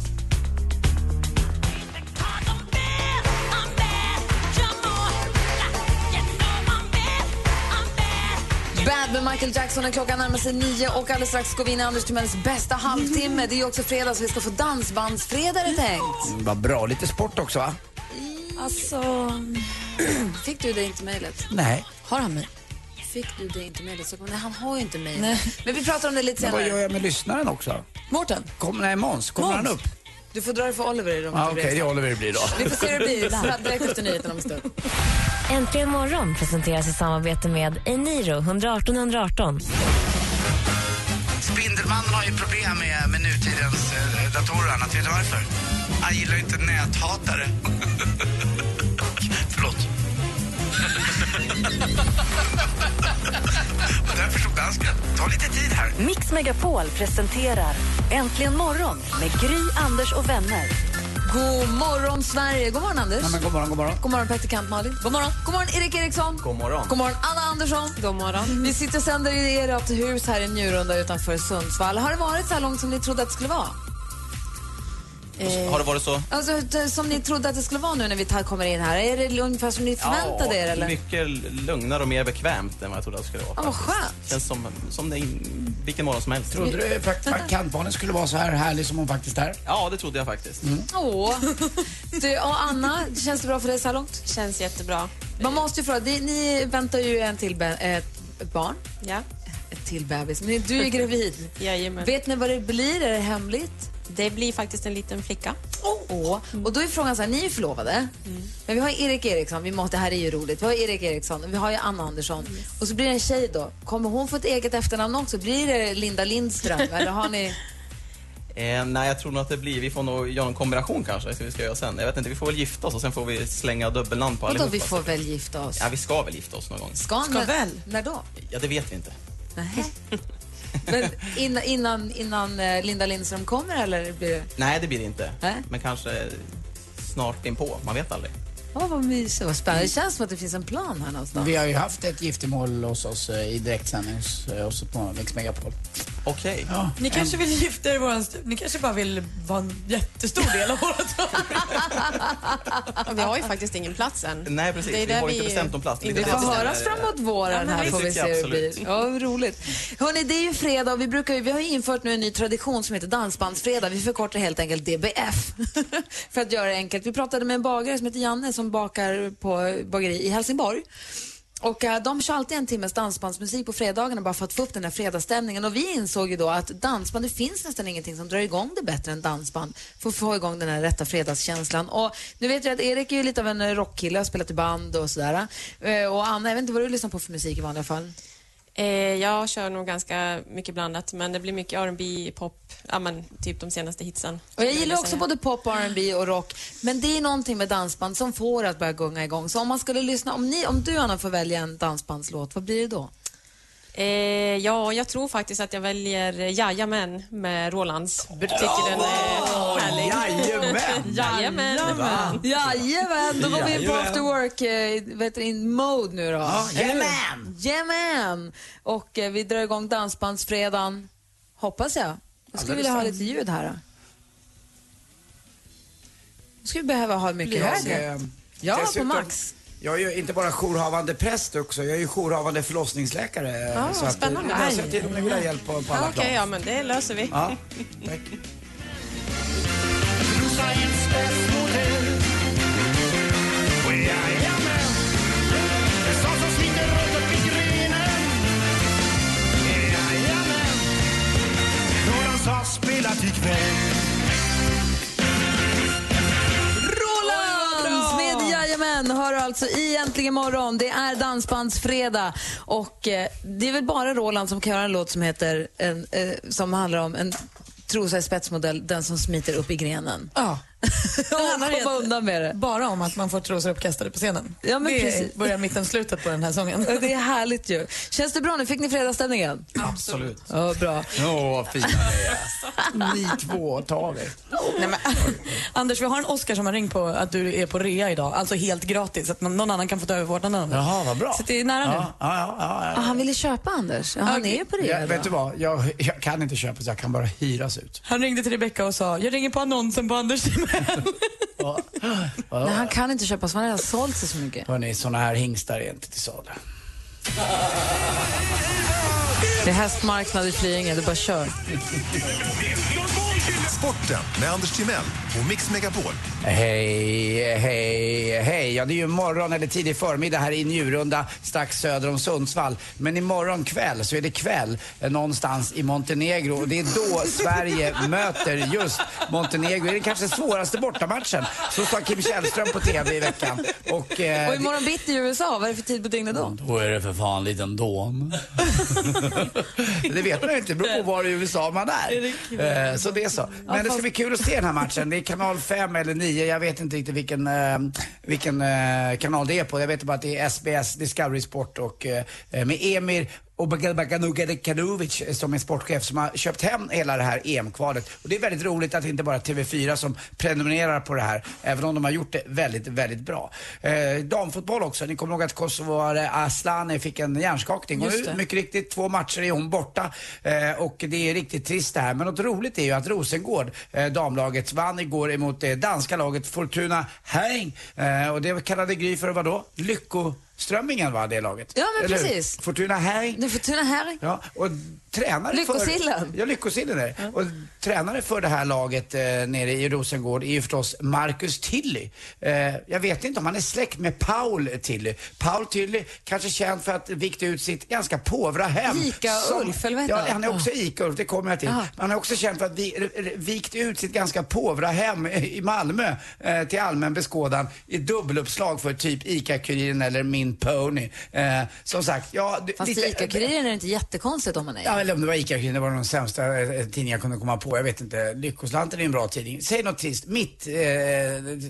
[SPEAKER 4] Bad med Michael Jackson. Klockan närmar sig nio och alldeles strax går vi in i Anders Timells bästa halvtimme. Det är ju också fredag så vi ska få dansbandsfredag är det tänkt.
[SPEAKER 3] Mm, Vad bra, lite sport också va?
[SPEAKER 4] Alltså... Fick du det inte mejlet?
[SPEAKER 3] Nej.
[SPEAKER 4] Har han mig? Fick du det inte mejlet? Så, nej, han har ju inte mejlet. Men vi pratar om det lite
[SPEAKER 3] Men vad
[SPEAKER 4] senare.
[SPEAKER 3] gör jag med lyssnaren också?
[SPEAKER 4] Mårten?
[SPEAKER 3] Kom, nej, Måns, kommer
[SPEAKER 4] Måns?
[SPEAKER 3] han upp?
[SPEAKER 4] Du får dra det för Oliver i rummet.
[SPEAKER 3] Ja, Okej, det är Oliver det blir då.
[SPEAKER 4] Vi får se hur det blir *laughs* direkt efter nyheterna om en stund.
[SPEAKER 11] Äntligen morgon presenteras i samarbete med Eniro 118 118.
[SPEAKER 3] Spindelmannen har ju problem med, med nutidens eh, datorer och annat. Vet du varför? Han gillar inte näthatare. *laughs* Förlåt. *laughs* och därför stod dansken. Ta lite tid här.
[SPEAKER 1] Mix Megapol presenterar Äntligen morgon med Gry, Anders och vänner.
[SPEAKER 4] God morgon, Sverige. God morgon, Anders.
[SPEAKER 3] Ja, men god morgon, god morgon.
[SPEAKER 4] God morgon, praktikant Malin. God morgon. God morgon, Erik Eriksson.
[SPEAKER 9] God morgon.
[SPEAKER 4] God morgon, Anna Andersson. God morgon. Vi sitter och sänder i ert hus här i Njurunda utanför Sundsvall. Har det varit så här långt som ni trodde att det skulle vara?
[SPEAKER 9] Har det varit så?
[SPEAKER 4] Alltså, som ni trodde att det skulle vara nu när vi tar- kommer in här? Är det ungefär som ni förväntade er? Eller?
[SPEAKER 9] mycket lugnare och mer bekvämt än vad jag trodde att det skulle vara.
[SPEAKER 4] Ja, vad skönt.
[SPEAKER 9] Känns som, som det vilken morgon som helst.
[SPEAKER 3] Trodde du prakt- praktikantbarnen skulle vara så här härlig som hon faktiskt är?
[SPEAKER 9] Ja, det trodde jag faktiskt.
[SPEAKER 4] Åh. *laughs* Du, och Anna, känns det bra för dig så här långt?
[SPEAKER 17] Känns jättebra.
[SPEAKER 4] Man måste ju fråga, ni väntar ju en till ett barn.
[SPEAKER 17] Ja.
[SPEAKER 4] Ett till bebis. Men du är gravid.
[SPEAKER 17] Jajamän.
[SPEAKER 4] Vet ni vad det blir? Är det hemligt?
[SPEAKER 17] Det blir faktiskt en liten flicka.
[SPEAKER 4] Åh. Och då är frågan så här, ni är förlovade. Men vi har Erik Eriksson, vi måste, det här är ju roligt. Vi har Erik Eriksson och vi har ju Anna Andersson. Och så blir det en tjej då. Kommer hon få ett eget efternamn också? Blir det Linda Lindström? *laughs* eller har ni...
[SPEAKER 9] Eh, nej, jag tror nog att det blir, vi får nog göra en kombination kanske, som vi ska göra sen. Jag vet inte, vi får väl gifta oss och sen får vi slänga dubbelnamn på
[SPEAKER 4] Vadå,
[SPEAKER 9] allihopa.
[SPEAKER 4] vi får väl gifta oss?
[SPEAKER 9] Ja, vi ska väl gifta oss någon gång.
[SPEAKER 4] Ska,
[SPEAKER 5] Ska väl?
[SPEAKER 4] När då?
[SPEAKER 9] Ja, det vet vi inte.
[SPEAKER 4] Nej. *laughs* Men innan, innan, innan eh, Linda Lindström kommer eller blir det...
[SPEAKER 9] Nej, det blir det inte.
[SPEAKER 4] Nej.
[SPEAKER 9] Men kanske snart inpå, man vet aldrig.
[SPEAKER 4] Åh, vad mysigt, vad spännande. Det känns som att det finns en plan här någonstans.
[SPEAKER 3] Vi har ju haft ett giftermål hos oss eh, i direktsändning hos eh, oss på Mix Megapol.
[SPEAKER 9] Okej.
[SPEAKER 3] Ja.
[SPEAKER 5] Ni kanske vill gifta er i våran stu- Ni kanske bara vill vara en jättestor del av vårat *laughs*
[SPEAKER 17] Vi har ju faktiskt ingen plats än.
[SPEAKER 9] Nej, precis.
[SPEAKER 17] Det är
[SPEAKER 9] Vi
[SPEAKER 17] där
[SPEAKER 9] har
[SPEAKER 17] vi
[SPEAKER 9] inte bestämt om plats.
[SPEAKER 4] Vi
[SPEAKER 9] är
[SPEAKER 4] får
[SPEAKER 9] som
[SPEAKER 4] höras
[SPEAKER 9] är-
[SPEAKER 4] framåt våren här
[SPEAKER 9] det
[SPEAKER 4] får vi
[SPEAKER 9] tycker
[SPEAKER 4] se
[SPEAKER 9] jag
[SPEAKER 4] hur det blir. Ja, roligt. Hörrni, det är ju fredag och vi, brukar, ju- vi har ju infört nu en ny tradition som heter Dansbandsfredag. Vi förkortar helt enkelt DBF *laughs* för att göra det enkelt. Vi pratade med en bagare som heter Janne som bakar på bageri i Helsingborg. Och äh, de kör alltid en timmes dansbandsmusik på fredagarna bara för att få upp den här fredagsstämningen. Och vi insåg ju då att dansband, det finns nästan ingenting som drar igång det bättre än dansband för att få igång den här rätta fredagskänslan. Och nu vet jag att Erik är ju lite av en rockkille, har spelat i band och sådär. Eh, och Anna, jag vet inte vad du lyssnar på för musik i vanliga fall?
[SPEAKER 17] Eh, jag kör nog ganska mycket blandat, men det blir mycket R&B, pop, ja men typ de senaste hitsen.
[SPEAKER 4] Och jag gillar också både pop, R&B och rock. Men det är någonting med dansband som får att börja gunga igång. Så om man skulle lyssna, om, ni, om du Anna får välja en dansbandslåt, vad blir det då?
[SPEAKER 17] Eh, ja, jag tror faktiskt att jag väljer Jajamän med Rolands. Tycker den är härlig. *laughs*
[SPEAKER 3] Jajamän!
[SPEAKER 17] Jajamän!
[SPEAKER 4] Jajamän, då går vi in på after work eh, vet du, in mode nu då.
[SPEAKER 3] Ja, jajamän!
[SPEAKER 4] Jajamän! Och eh, vi drar igång dansbandsfredagen, hoppas jag. Jag skulle vilja ha lite ljud här. Då. Nu skulle vi behöva ha mycket
[SPEAKER 3] Jag,
[SPEAKER 4] högre. Ja, på max.
[SPEAKER 3] Jag är ju inte bara jourhavande präst också, jag är ju jourhavande förlossningsläkare.
[SPEAKER 17] Ah,
[SPEAKER 3] så att, eh,
[SPEAKER 17] spännande.
[SPEAKER 3] Jag ser till om ni vill ha hjälp på, på alla
[SPEAKER 17] Ja, Okej,
[SPEAKER 3] plan.
[SPEAKER 17] ja men det löser vi.
[SPEAKER 3] Ja, tack.
[SPEAKER 15] Spelat ikväll
[SPEAKER 4] Morgonen hör du alltså i Äntligen morgon. Det är Dansbandsfredag och eh, det är väl bara Roland som kan göra en låt som heter en, eh, som handlar om en trosa i spetsmodell, den som smiter upp i grenen.
[SPEAKER 5] Ja
[SPEAKER 4] och
[SPEAKER 5] handlar
[SPEAKER 4] komma
[SPEAKER 5] helt-
[SPEAKER 4] undan med det.
[SPEAKER 5] Bara om att man får trosor uppkastade på scenen.
[SPEAKER 4] Ja, men
[SPEAKER 5] det
[SPEAKER 4] precis.
[SPEAKER 5] är början, mitten, slutet på den här sången.
[SPEAKER 4] Och Det är härligt ju. Känns det bra nu? Fick ni fredagsstämningen?
[SPEAKER 9] Absolut.
[SPEAKER 4] Ja, bra.
[SPEAKER 3] Åh, vad fina ni är. Ni två, ta er.
[SPEAKER 5] Nej, men, *laughs* Anders, vi har en Oscar som har ringt på att du är på rea idag, alltså helt gratis, att någon annan kan få ta över vårdnaden av dig.
[SPEAKER 3] Jaha, vad bra.
[SPEAKER 5] Så det är nära nu.
[SPEAKER 3] Ja, ja, ja, ja,
[SPEAKER 4] Ah, han ville köpa Anders. Ja, han är ju på det.
[SPEAKER 3] Ja, vet du vad, jag, jag kan inte köpa så jag kan bara hyras ut.
[SPEAKER 5] Han ringde till Rebecca och sa, jag ringer på annonsen på Anders Timell. *laughs*
[SPEAKER 3] Ja.
[SPEAKER 4] Nej, han kan inte köpa så han har redan sålt sig så mycket.
[SPEAKER 3] Hörni, såna här hingstar är inte till salu.
[SPEAKER 4] Det är hästmarknad i Flyinge, du bara kör. *laughs*
[SPEAKER 12] Sporten med Anders Timell och Mix Megapol.
[SPEAKER 3] Hej, hej, hej. Ja, det är ju morgon eller tidig förmiddag här i Njurunda strax söder om Sundsvall. Men imorgon kväll så är det kväll eh, någonstans i Montenegro och det är då Sverige *laughs* möter just Montenegro. Det är kanske svåraste bortamatchen. Så sa Kim Källström på TV i veckan. Och, eh,
[SPEAKER 4] Och imorgon bitti i USA, vad är det för tid på dygnet då?
[SPEAKER 3] då är det för fan liten dån. *laughs* det vet man inte, det beror på var i USA man är. Eh, Så det är så. Men det ska bli kul att se den här matchen. Det är kanal 5 eller 9, jag vet inte riktigt vilken, eh, vilken eh, kanal det är på. Jag vet bara att det är SBS Discovery Sport och eh, med Emir Obaganovic som är sportchef som har köpt hem hela det här EM-kvalet. Och det är väldigt roligt att det inte bara är TV4 som prenumererar på det här, även om de har gjort det väldigt, väldigt bra. Eh, damfotboll också. Ni kommer ihåg att Kosovare Asllani fick en hjärnskakning. Och mycket riktigt, två matcher är hon borta. Eh, och det är riktigt trist det här. Men något roligt är ju att Rosengård, eh, damlaget, vann igår emot det danska laget Fortuna Herring. Eh, och det kallade Gry för vad då? Lyckoströmmingen var det laget.
[SPEAKER 4] Ja, men
[SPEAKER 3] Eller
[SPEAKER 4] precis.
[SPEAKER 3] Fortuna Herring.
[SPEAKER 4] Fortuna Herring.
[SPEAKER 3] Ja, och tränare
[SPEAKER 4] Lyckosillen.
[SPEAKER 3] För, ja, Lyckosillen är det. Och tränare för det här laget eh, nere i Rosengård är ju förstås Marcus Tilly. Eh, jag vet inte om han är släkt med Paul Tilly. Paul Tilly kanske känd för att vikta ut sitt ganska påvra hem.
[SPEAKER 4] Ica-Ulf, eller vad heter
[SPEAKER 3] Ja,
[SPEAKER 4] han?
[SPEAKER 3] är också
[SPEAKER 4] Ja.
[SPEAKER 3] Ica-Ulf, det kommer jag till. Men han är också känd för att vi, vikt ut sitt ganska påvra hem i Malmö eh, till allmän beskådan i dubbeluppslag för typ Ica-Kuriren eller Min Pony. Eh, som sagt, ja... d-
[SPEAKER 4] Fast
[SPEAKER 3] lite-
[SPEAKER 4] Ica-Kuriren är det inte jättekonstigt om man är.
[SPEAKER 3] Ja, eller om det var Ica-Kuriren, det var de sämsta eh, tidningar jag kunde komma på. Jag vet inte. Lyckoslanten är en bra tidning. Säg något trist. Mitt eh,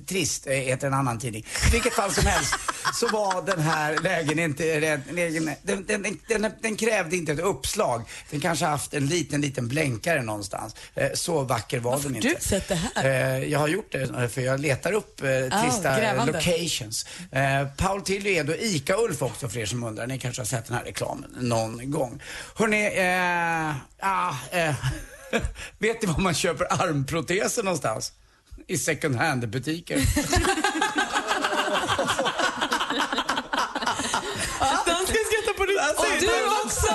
[SPEAKER 3] Trist eh, heter en annan tidning. I vilket fall som helst så var den här lägenheten, lägen, den, den, den, den, den krävde inte ett uppslag. Den kanske haft en liten, liten blänkare någonstans. Eh, så vacker var den inte.
[SPEAKER 5] du sett det här?
[SPEAKER 3] Jag har gjort det för jag letar upp trista
[SPEAKER 5] grävande.
[SPEAKER 3] locations. Paul Tilly är då ICA-Ulf också för er som undrar. Ni kanske har sett den här reklamen någon gång. Hörrni, eh, ah, eh, *laughs* vet ni var man köper armproteser någonstans? I second hand-butiker. *laughs*
[SPEAKER 5] Dansken skrattar på riktigt.
[SPEAKER 3] Och
[SPEAKER 5] du också!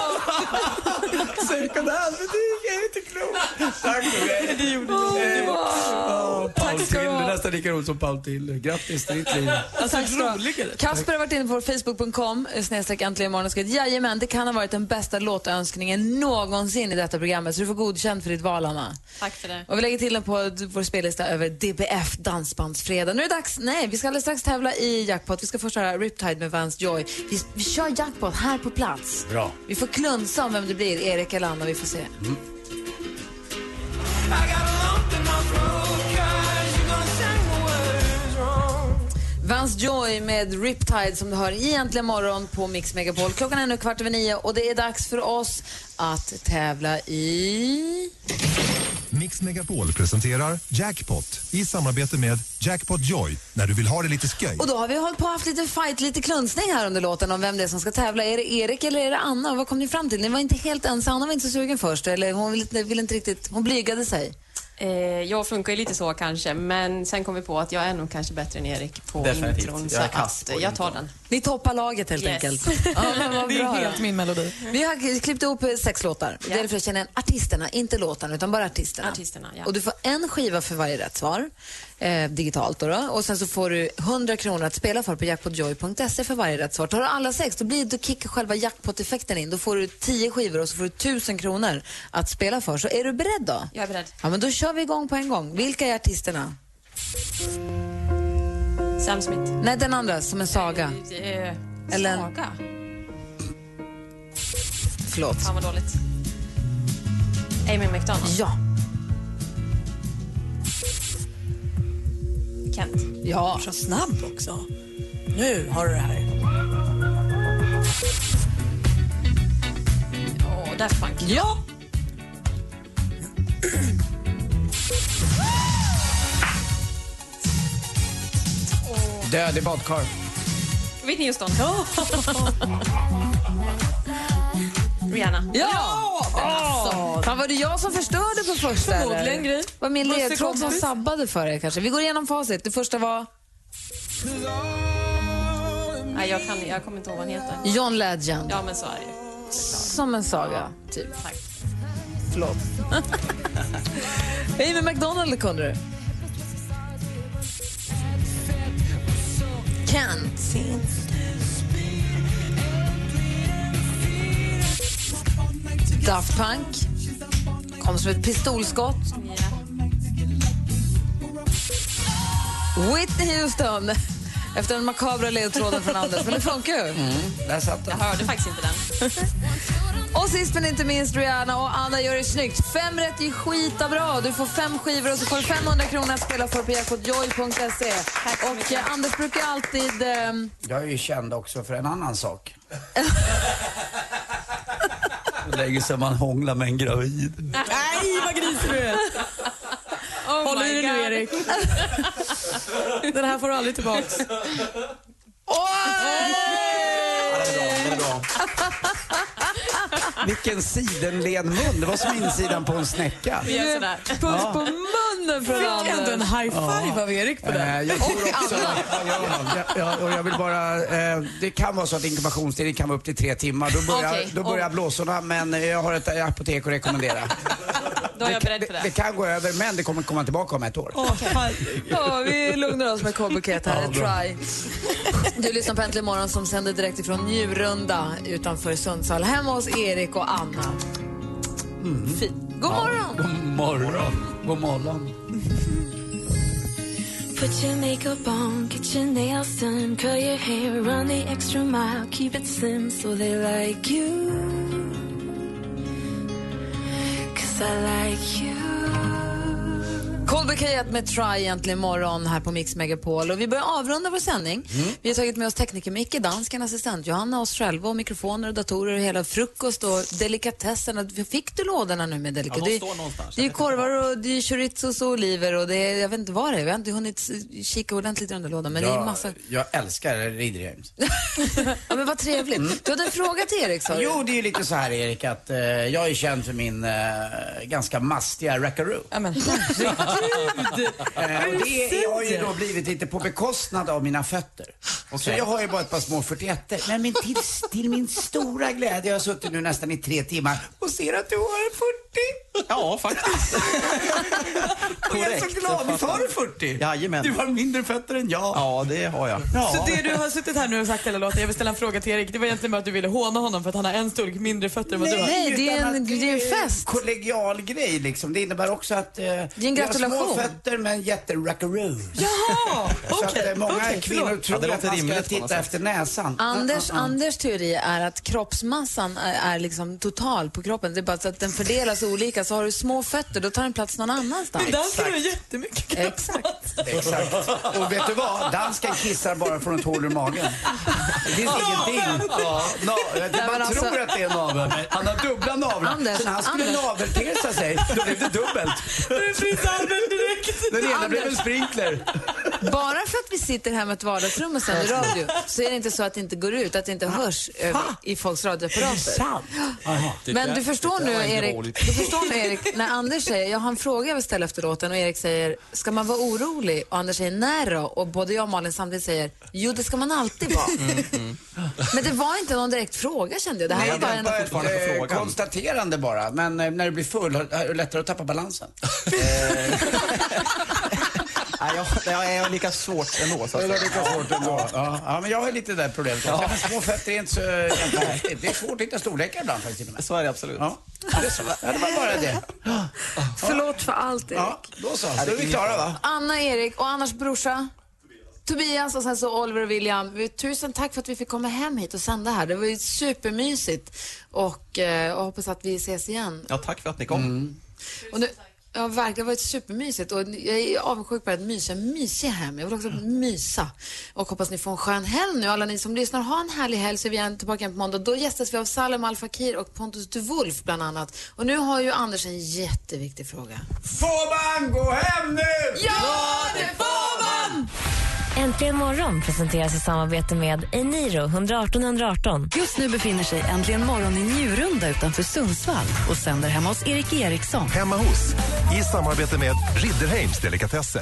[SPEAKER 5] *laughs*
[SPEAKER 3] second hand-butik, jag är inte klok. Tack för mig.
[SPEAKER 5] Det gjorde
[SPEAKER 3] du. Oh, Paul
[SPEAKER 5] ska du
[SPEAKER 3] Tilly,
[SPEAKER 5] ha.
[SPEAKER 3] nästan lika roligt som Paul Tilly. Grattis till ditt liv.
[SPEAKER 4] Tack ska du ha. Kasper har varit inne på facebook.com snedstreck äntligen imorgon och skrivit jajamän, det kan ha varit den bästa låtönskningen någonsin i detta programmet så du får godkänt för ditt val, Anna.
[SPEAKER 17] Tack för det.
[SPEAKER 4] Och vi lägger till den på vår spellista över DBF Dansbandsfredag. Nu är det dags, nej, vi ska alldeles strax tävla i Jackpot. Vi ska först höra Riptide med Vance Joy. Vi, vi kör Jackpot här på plats.
[SPEAKER 3] Bra.
[SPEAKER 4] Vi får klunsa om vem det blir, Erik eller Anna, vi får se. I got a lump in my throat. Vance Joy med Riptide som du hör i Äntligen morgon på Mix Megapol. Klockan är nu kvart över nio och det är dags för oss att tävla i...
[SPEAKER 12] Mix Megapol presenterar Jackpot i samarbete med Jackpot Joy när du vill ha det lite sköj.
[SPEAKER 4] Och då har vi hållit på haft lite fight, lite klunsning här under låten om vem det är som ska tävla. Är det Erik eller är det Anna? Vad kom ni fram till? Ni var inte helt ensamma, Anna var inte så sugen först, eller hon ville ville inte riktigt, hon blygade sig.
[SPEAKER 17] Eh, jag funkar ju lite så kanske, men sen kom vi på att jag är nog kanske bättre än Erik på
[SPEAKER 9] Definitivt.
[SPEAKER 17] intron.
[SPEAKER 9] Jag
[SPEAKER 17] Så
[SPEAKER 9] är kass
[SPEAKER 17] att
[SPEAKER 9] på
[SPEAKER 17] jag tar den.
[SPEAKER 4] Ni toppar laget helt
[SPEAKER 17] Yes.
[SPEAKER 4] enkelt. *laughs* Ja, men vad
[SPEAKER 5] Det är helt
[SPEAKER 4] då.
[SPEAKER 5] min melodi.
[SPEAKER 4] Vi har klippt ihop sex låtar. Det är för att känna igen artisterna, inte låtarna, utan bara artisterna.
[SPEAKER 17] Artisterna, ja.
[SPEAKER 4] Och du får en skiva för varje rätt svar, eh, digitalt då, då. Och sen så får du 100 kronor att spela för på jackpotjoy.se för varje rätt svar. Tar du alla sex, då, blir, då kickar själva jackpot-effekten in. Då får du 10 skivor och så får du 1000 kronor att spela för. Så är du beredd då?
[SPEAKER 17] Jag är beredd.
[SPEAKER 4] Ja, men då kör vi igång på en gång. Vilka är artisterna?
[SPEAKER 17] Sam Smith.
[SPEAKER 4] Nej, den andra, som en saga.
[SPEAKER 17] Eh,
[SPEAKER 4] Eller en-
[SPEAKER 17] Saga?
[SPEAKER 4] Förlåt.
[SPEAKER 17] Fan vad dåligt. Amy McDonald.
[SPEAKER 4] Ja.
[SPEAKER 17] Kent.
[SPEAKER 4] Ja.
[SPEAKER 5] Så snabb också. Nu har du det här.
[SPEAKER 17] Och Daft Punk.
[SPEAKER 4] Ja.
[SPEAKER 3] Död i badkar.
[SPEAKER 17] Whitney Houston. *laughs* Rihanna.
[SPEAKER 4] Ja! Alltså, fan var det jag som förstörde på första
[SPEAKER 5] Förmodligen? Gry.
[SPEAKER 4] Var min ledtråd som sabbade för er kanske? Vi går igenom facit. Det första var...
[SPEAKER 17] Nej, jag, kan, jag kommer inte ihåg vad han heter.
[SPEAKER 4] John Legend.
[SPEAKER 17] Ja, men så är det ju.
[SPEAKER 4] Som en saga, typ. Tack. Förlåt. Amy McDonald kunde du. Can't. Daft Punk. Kom som ett pistolskott. Whitney Houston. Efter den makabra ledtråden från Anders. Men det funkar ju.
[SPEAKER 3] Mm, där satt den.
[SPEAKER 17] Jag hörde faktiskt inte den.
[SPEAKER 4] Och sist men inte minst Rihanna och Anna gör det snyggt. Fem rätt är skita bra. Du får fem skivor och så får du 500 kronor att spela för på jackpotjoy.se. Och eh, Anders brukar alltid... ehm,
[SPEAKER 3] Jag är ju känd också för en annan sak. *laughs* Så länge sedan man hånglar med en gravid.
[SPEAKER 5] Nej, vad grisig du är.
[SPEAKER 17] Oh
[SPEAKER 5] Håll i dig nu,
[SPEAKER 17] God.
[SPEAKER 5] Erik. Den här får du aldrig tillbaks.
[SPEAKER 3] Den är bra. Vilken sidenlen mun. Det var som insidan på en snäcka.
[SPEAKER 17] Vi gör sådär.
[SPEAKER 4] Puss på munnen från
[SPEAKER 5] Fick
[SPEAKER 4] Anders.
[SPEAKER 5] ändå en high five av Erik på
[SPEAKER 3] Eh,
[SPEAKER 5] den.
[SPEAKER 3] Jag tror också,
[SPEAKER 4] Anna.
[SPEAKER 3] ja, ja, och jag vill bara, eh, det kan vara så att inkubationstiden kan vara upp till tre timmar. Då börjar,
[SPEAKER 17] Okej.
[SPEAKER 3] då börjar blåsorna, men jag har ett apotek att rekommendera.
[SPEAKER 17] Då är jag beredd för
[SPEAKER 3] Det,
[SPEAKER 17] det.
[SPEAKER 3] det kan gå över, men det kommer komma tillbaka om ett år.
[SPEAKER 4] Ja, vi lugnar oss med K-buket här. Try. Du lyssnar på Äntligen morgon som sänder direkt ifrån Njurunda utanför Sundsvall. Hemma hos Erik och Anna. Fint. God morgon!
[SPEAKER 3] God morgon. God morgon.
[SPEAKER 18] Put your makeup on, get your nails done, curl your hair, run the extra mile, keep it slim so they like you. Cause I like you.
[SPEAKER 4] Kolbekejat med Try egentligen morgon här på Mix Megapol. Och vi börjar avrunda vår sändning. Vi har tagit med oss tekniker Micke, dansken, assistent Johanna, oss själva och mikrofoner och datorer och hela frukost och delikatesserna. Fick du lådorna nu med
[SPEAKER 9] Ja,
[SPEAKER 4] delikatesser?
[SPEAKER 9] de
[SPEAKER 4] det,
[SPEAKER 9] står någonstans.
[SPEAKER 4] det är korvar och det är chorizos och oliver och det är, jag vet inte vad det är. Vi har inte hunnit kika ordentligt där lådan men det är
[SPEAKER 3] Jag,
[SPEAKER 4] massa...
[SPEAKER 3] jag älskar Ridderheims. *laughs*
[SPEAKER 4] Ja men vad trevligt. Du hade en fråga till Erik sa du?
[SPEAKER 3] Jo, det är ju lite så här Erik att eh, jag är känd för min eh, ganska mastiga rackaroo.
[SPEAKER 5] Ja, men *laughs*
[SPEAKER 3] Eh, och det har ju då blivit lite på bekostnad av mina fötter. Så jag har ju bara ett par små 41 Men min, till, till min stora glädje, jag har suttit nu nästan i tre timmar och ser att du har 40.
[SPEAKER 9] Ja, faktiskt. *laughs*
[SPEAKER 3] Och jag är så glad. Visst har du 40?
[SPEAKER 9] Jajamän.
[SPEAKER 3] Du har mindre fötter än jag.
[SPEAKER 9] Ja, det har jag.
[SPEAKER 3] Ja.
[SPEAKER 5] Så det du har suttit här nu och sagt hela låten, jag vill ställa en fråga till Erik. Det var egentligen bara att du ville håna honom för att han har en storlek mindre fötter än vad du har.
[SPEAKER 4] Nej, det är en-
[SPEAKER 3] att
[SPEAKER 4] det är en fest.
[SPEAKER 3] kollegial grej liksom. Det innebär också att eh, det
[SPEAKER 4] är en gratulation.
[SPEAKER 3] Små fötter men jätterackaroos.
[SPEAKER 5] Jaha! *laughs*
[SPEAKER 3] Att
[SPEAKER 5] Okej,
[SPEAKER 3] eh, många
[SPEAKER 5] okej,
[SPEAKER 3] kvinnor
[SPEAKER 5] förlåt.
[SPEAKER 3] tror
[SPEAKER 9] Ja, det
[SPEAKER 3] att man ska titta efter näsan.
[SPEAKER 4] Anders,
[SPEAKER 3] ja, ja.
[SPEAKER 4] Anders teori är att kroppsmassan är, är liksom total på kroppen. Det är bara så att den fördelas olika. Så har du små fötter, då tar den plats någon annanstans.
[SPEAKER 5] Men dansken har jättemycket
[SPEAKER 4] Exakt.
[SPEAKER 3] Exakt. Och vet du vad? Dansken kissar bara från ett hål ur magen. Det finns ingenting. Ja, det,
[SPEAKER 4] men
[SPEAKER 3] man
[SPEAKER 4] alltså-
[SPEAKER 3] tror att det är naveln. Han har dubbla navlar.
[SPEAKER 4] Anders,
[SPEAKER 3] Så när han skulle navelpierca sig, då blev det dubbelt. *laughs* Den ena blev en sprinkler.
[SPEAKER 4] Bara för att vi sitter här med ett vardagsrum och sänder radio så är det inte så att det inte går ut, att det inte hörs över, i folks radioapparater. Men du förstår nu Erik, du förstår nu Erik, när Anders säger, jag har en fråga jag vill ställa efter låten och Erik säger, ska man vara orolig? Och Anders säger, nej då? Och både jag och Malin samtidigt säger, jo det ska man alltid vara. Men det var inte någon direkt fråga kände jag. Det här
[SPEAKER 3] Nej,
[SPEAKER 4] var bara en...
[SPEAKER 9] fortfarande
[SPEAKER 3] eh,
[SPEAKER 9] frågan.
[SPEAKER 3] konstaterande bara. Men eh, när du blir full är det lättare att tappa balansen. *laughs*
[SPEAKER 9] Nej, jag, jag är lika svårt ändå. Så att
[SPEAKER 3] är
[SPEAKER 9] säga.
[SPEAKER 3] lika svårt ändå. Ja, ja, men jag har lite det där problemet. Ja. Men små fötter är inte så. Det är svårt att hitta storlekar ibland faktiskt till och med.
[SPEAKER 9] Så är det absolut.
[SPEAKER 3] Ja, det är så. Ja, det var bara det.
[SPEAKER 4] Förlåt för allt Erik.
[SPEAKER 3] Ja, då så. Då är vi klara va?
[SPEAKER 4] Anna, Erik och Annars brorsa. Tobias och sen så Oliver och William. Vi- Tusen tack för att vi fick komma hem hit och sända här. Det var ju supermysigt. Och eh, jag hoppas att vi ses igen.
[SPEAKER 9] Ja, tack för att ni kom.
[SPEAKER 4] Och nu, ja, verkligen. Det har varit supermysigt. Och jag är avundsjuk på att mysa. Mysiga hem. Jag vill också mysa. Och hoppas ni får en skön helg nu. Alla ni som lyssnar, ha en härlig helg så är vi igen tillbaka igen på måndag. Då gästas vi av Salem Al Fakir och Pontus de Wolf bland annat. Och nu har ju Anders en jätteviktig fråga.
[SPEAKER 3] Får man gå hem nu?
[SPEAKER 4] Ja, det får man!
[SPEAKER 11] Äntligen morgon presenteras i samarbete med Eniro 118 118.
[SPEAKER 1] Just nu befinner sig Äntligen morgon i Njurunda utanför Sundsvall och sänder hemma hos Erik Eriksson.
[SPEAKER 12] Hemma hos, i samarbete med Ridderheims Delikatesser.